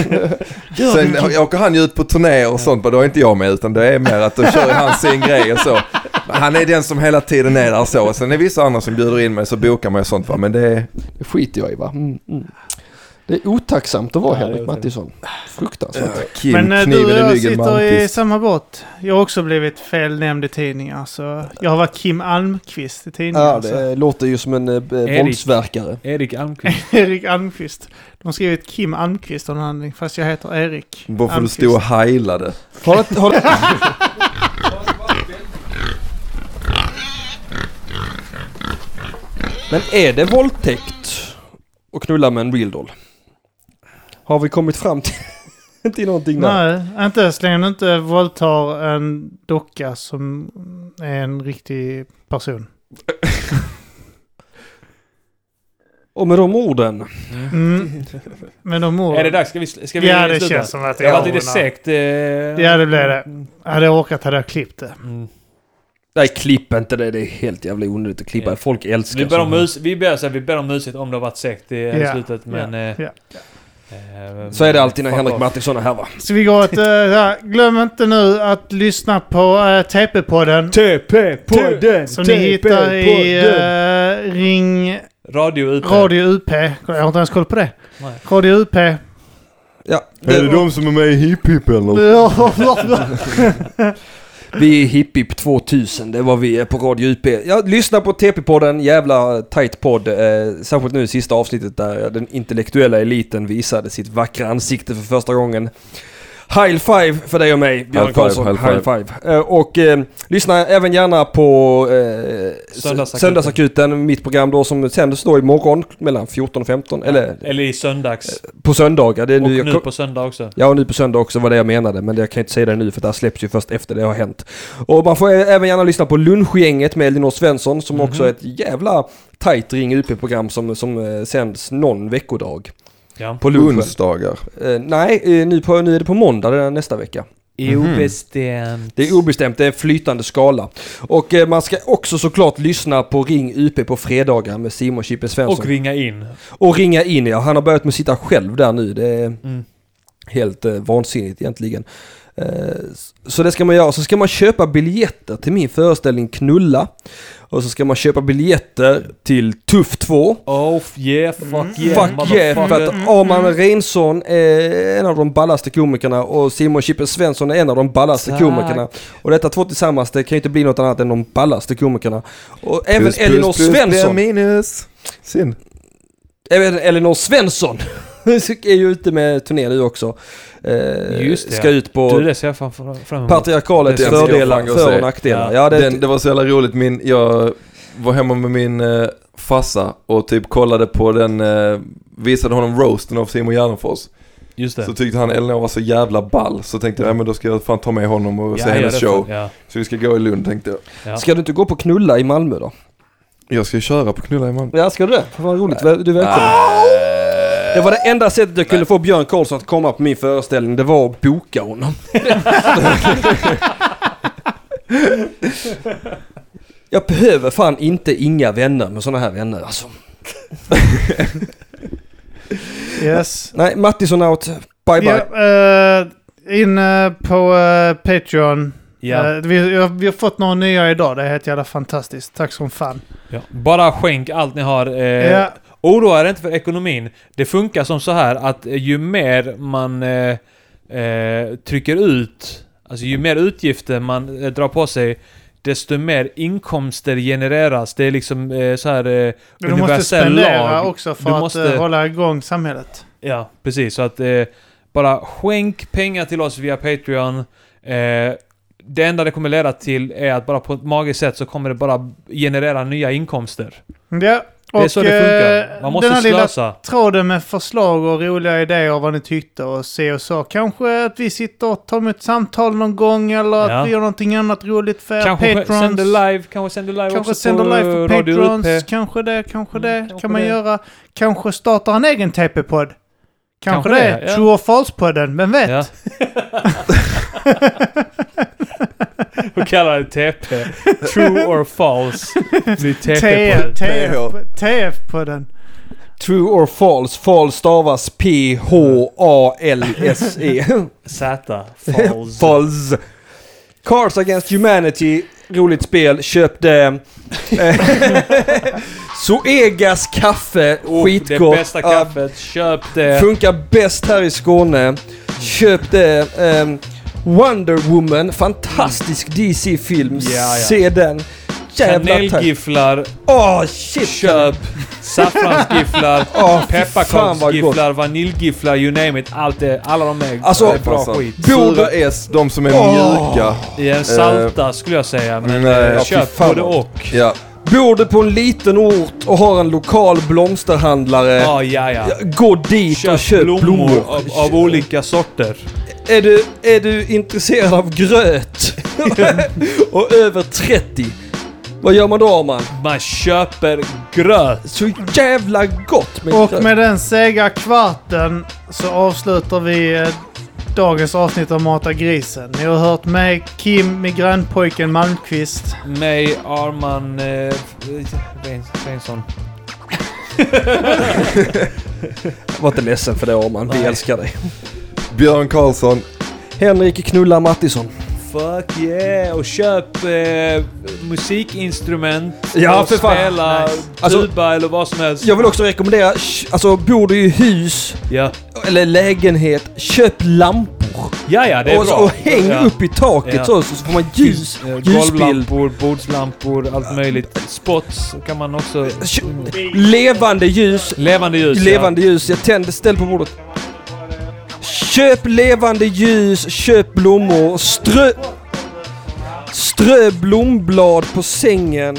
Sen åker han ju ut på turné och sånt, men då är inte jag med utan det är mer att då kör han sin grej och så. Han är den som hela tiden är där så. Sen är vissa andra som bjuder in mig så bokar man och sånt va. Men det är, Det skiter jag i va? Mm, mm. Det är otacksamt att vara Ja, Henrik. Mattisson. Fruktansvärt. Kim, Men eh, du och i jag sitter i samma båt. Jag har också blivit felnämnd i tidningar. Så jag har varit Kim Almqvist i tidningar. Ja, så. det låter ju som en eh, Erik. våldsverkare. Erik Almqvist. Erik Almqvist. De har skrivit Kim Almqvist av någon anledning, fast jag heter Erik Varför du Almqvist. stod och heilade. Har det, har det, Men är det våldtäkt att knulla med en real doll? Har vi kommit fram till, till någonting där? Nej, inte så länge du inte våldtar en docka som är en riktig person. Och med de orden. Mm. Men de orden. Är det dags? Ska vi, ska vi Ja, det sluta? känns som att det Det har är varit lite orden. segt. Eh... Ja, det blev det. Hade jag orkat hade jag klippt det. Mm. Nej, klipp inte det. Det är helt jävla onödigt att klippa. Ja. Folk älskar Vi ber om, mus- vi, ber, så här, vi ber om ursäkt om det har varit segt i Ja, slutet, men... eh, ja. eh, Så är det alltid när Henrik. Mattisson är här va? Så vi går ett... Ja, glöm inte nu att lyssna på uh, TP-podden. TP-podden! Som ni hittar i uh, Ring Radio UP. Radio UP. Jag har inte ens koll på det. Nej. Radio UP. Ja, Är det de som är med i Hipp Hipp eller? vi är hippip 2000. Det var vi är på Radio UP. Ja, lyssna på TP-podden. Jävla tight podd. Eh, särskilt nu i sista avsnittet där den intellektuella eliten visade sitt vackra ansikte för första gången. High five för dig och mig, Björn High five, Karlsson. high High five. Eh, och eh, lyssna även gärna på eh, Söndagsakuten. Söndagsakuten, mitt program då som sänds då imorgon mellan 14 och 15. Eller Eller i söndags. på söndagar. Det är Och nu, jag nu på söndag också. Ja, och nu på söndag också var det jag menade, men jag kan inte säga det nu för det här släpps ju först efter det har hänt. Och man får även gärna lyssna på Lunchgänget med Elinor Svensson som också är ett jävla tight Ring UP-program som, som eh, sänds någon veckodag. Ja. På lunchen. Onsdagar. Eh, nej, eh, nu, på, nu är det på måndag det är nästa vecka. Obestämt. Det är obestämt, det är en flytande skala. Och eh, man ska också såklart lyssna på Ring UP på fredagar med Simon Chippe Svensson. Och ringa in. Och ringa in ja, han har börjat med att sitta själv där nu. Det är Mm. helt eh, vansinnigt egentligen. Eh, så det ska man göra. Så ska man köpa biljetter till min föreställning Knulla. Och så ska man köpa biljetter till Tuff 2. Oh yeah, fuck yeah. Fuck yeah, för att Arman Reinsson är en av de ballaste komikerna och Simon Chippen Svensson är en av de ballaste Tack. komikerna. Och detta två tillsammans, det kan ju inte bli något annat än de ballaste komikerna. Och även Plus, plus, Elinor plus, Svensson. blir minus. Synd. Även Elinor Svensson är ju ute med turné nu också. Eh, Just det, Ska ut på Du, det ser jag fram fram emot. patriarkalets fördelar, för se. och nackdelar. Ja. Ja, det, Den, det var så jävla roligt, min, jag var hemma med min eh, farsa och typ kollade på den, eh, visade honom roasten av Simon Gärdenfors. Just det. Så tyckte han Elinor var så jävla ball, så tänkte jag, ja men då ska jag fan ta med honom och se Ja, hennes det är show. Ja. Så vi ska gå i Lund tänkte jag. Ja. Ska du inte gå på knulla i Malmö då? Jag ska köra på Knulla imorgon. Ja, ska du det? Vad roligt. Du är välkommen. Det var det enda sättet jag kunde få Björn Karlsson att komma på min föreställning. Det var att boka honom. jag behöver fan inte inga vänner med sådana här vänner alltså. Yes. Nej, Mattisson out. Bye bye. Ja, eh, in eh, på eh, Patreon. Ja. Eh, vi, vi har fått några nya idag. Det är helt jävla fantastiskt. Tack som fan. Ja. Bara skänk allt ni har. Eh, Ja. Oroa er inte för ekonomin. Det funkar som så här att eh, ju mer man eh, eh, trycker ut, alltså ju mer utgifter man eh, drar på sig, desto mer inkomster genereras. Det är liksom eh, så här eh, Du måste spendera lag. också för Du att måste- eh, hålla igång samhället. Ja, precis. Så att eh, bara skänk pengar till oss via Patreon. Eh, det enda det kommer leda till är att bara på ett magiskt sätt så kommer det bara generera nya inkomster. Ja, Det är så det eh, funkar. Man måste den här lilla slösa. tråden med förslag och roliga idéer och vad ni tyckte och se och så. Kanske att vi sitter och tar emot samtal någon gång eller Ja. att vi gör någonting annat roligt för Kanske patrons. sänder live, kanske sänder live Kanske också sänder på live för Radio patrons. UP. Kanske det, kanske det. Mm, kanske kan man det. göra. Kanske starta en egen TP-podd. Kanske, Kanske det. det, ja. True or false-podden, vem vet? Ja. Och kallar det TP. True or false. Blir TP på TF, TF-podden. True or false. False stavas P-H-A-L-S-E. Z. False. false. Cars Against Humanity. Roligt spel. Köp det. Zoegas kaffe. Oh, Skitgott. Det bästa kaffet. Köp det. Funkar bäst här i Skåne. Köp det. Ehm, Wonder Woman, fantastisk DC-film. Ja, ja. Se den. Kanelgifflar. Åh shit! Köp. Saffransgifflar. Gott. Pepparkaksgifflar. Vaniljgifflar. You name it. Allt det. Alla de är, Alltså, är bra Alltså, skit. Sura S, de som är Åh. mjuka. I en salta skulle jag säga. Men Nej, eh, ja, fy köp fan både och. Ja, Bor du på en liten ort och har en lokal blomsterhandlare. Ja, ja, ja. ja, Gå dit Köp, och köp blommor. blommor, av, av olika sorter. Är, du, är du intresserad av gröt och över 30. Vad gör man då Arman? Man köper gröt. Så jävla gott med Och gröt. med den sega kvarten så avslutar vi eh, dagens avsnitt av Mata grisen. Ni har hört mig, Kim, migränpojken Malmqvist. Mig, Arman... Eh, Reins- Reinsson. Var inte ledsen för det Arman, vi älskar dig. Björn Karlsson. Henrik Knulla Mattisson. Fuck yeah! Och köp eh, musikinstrument. Ja, och för fan. spela Nice. Alltså, tuba eller vad som helst. Jag vill också rekommendera, alltså bor du i hus Ja, eller lägenhet, köp lampor. ja, ja det är och, bra. och häng ja. upp i taket Ja. så, så får man ljus, Eh, ljusbild. Golvlampor, bordslampor, allt möjligt. Spots kan man också... Kö- Levande ljus. Levande ljus. Levande ljus. Jag tänder, ställ på bordet. Köp levande ljus, köp blommor, strö... Strö blomblad på sängen.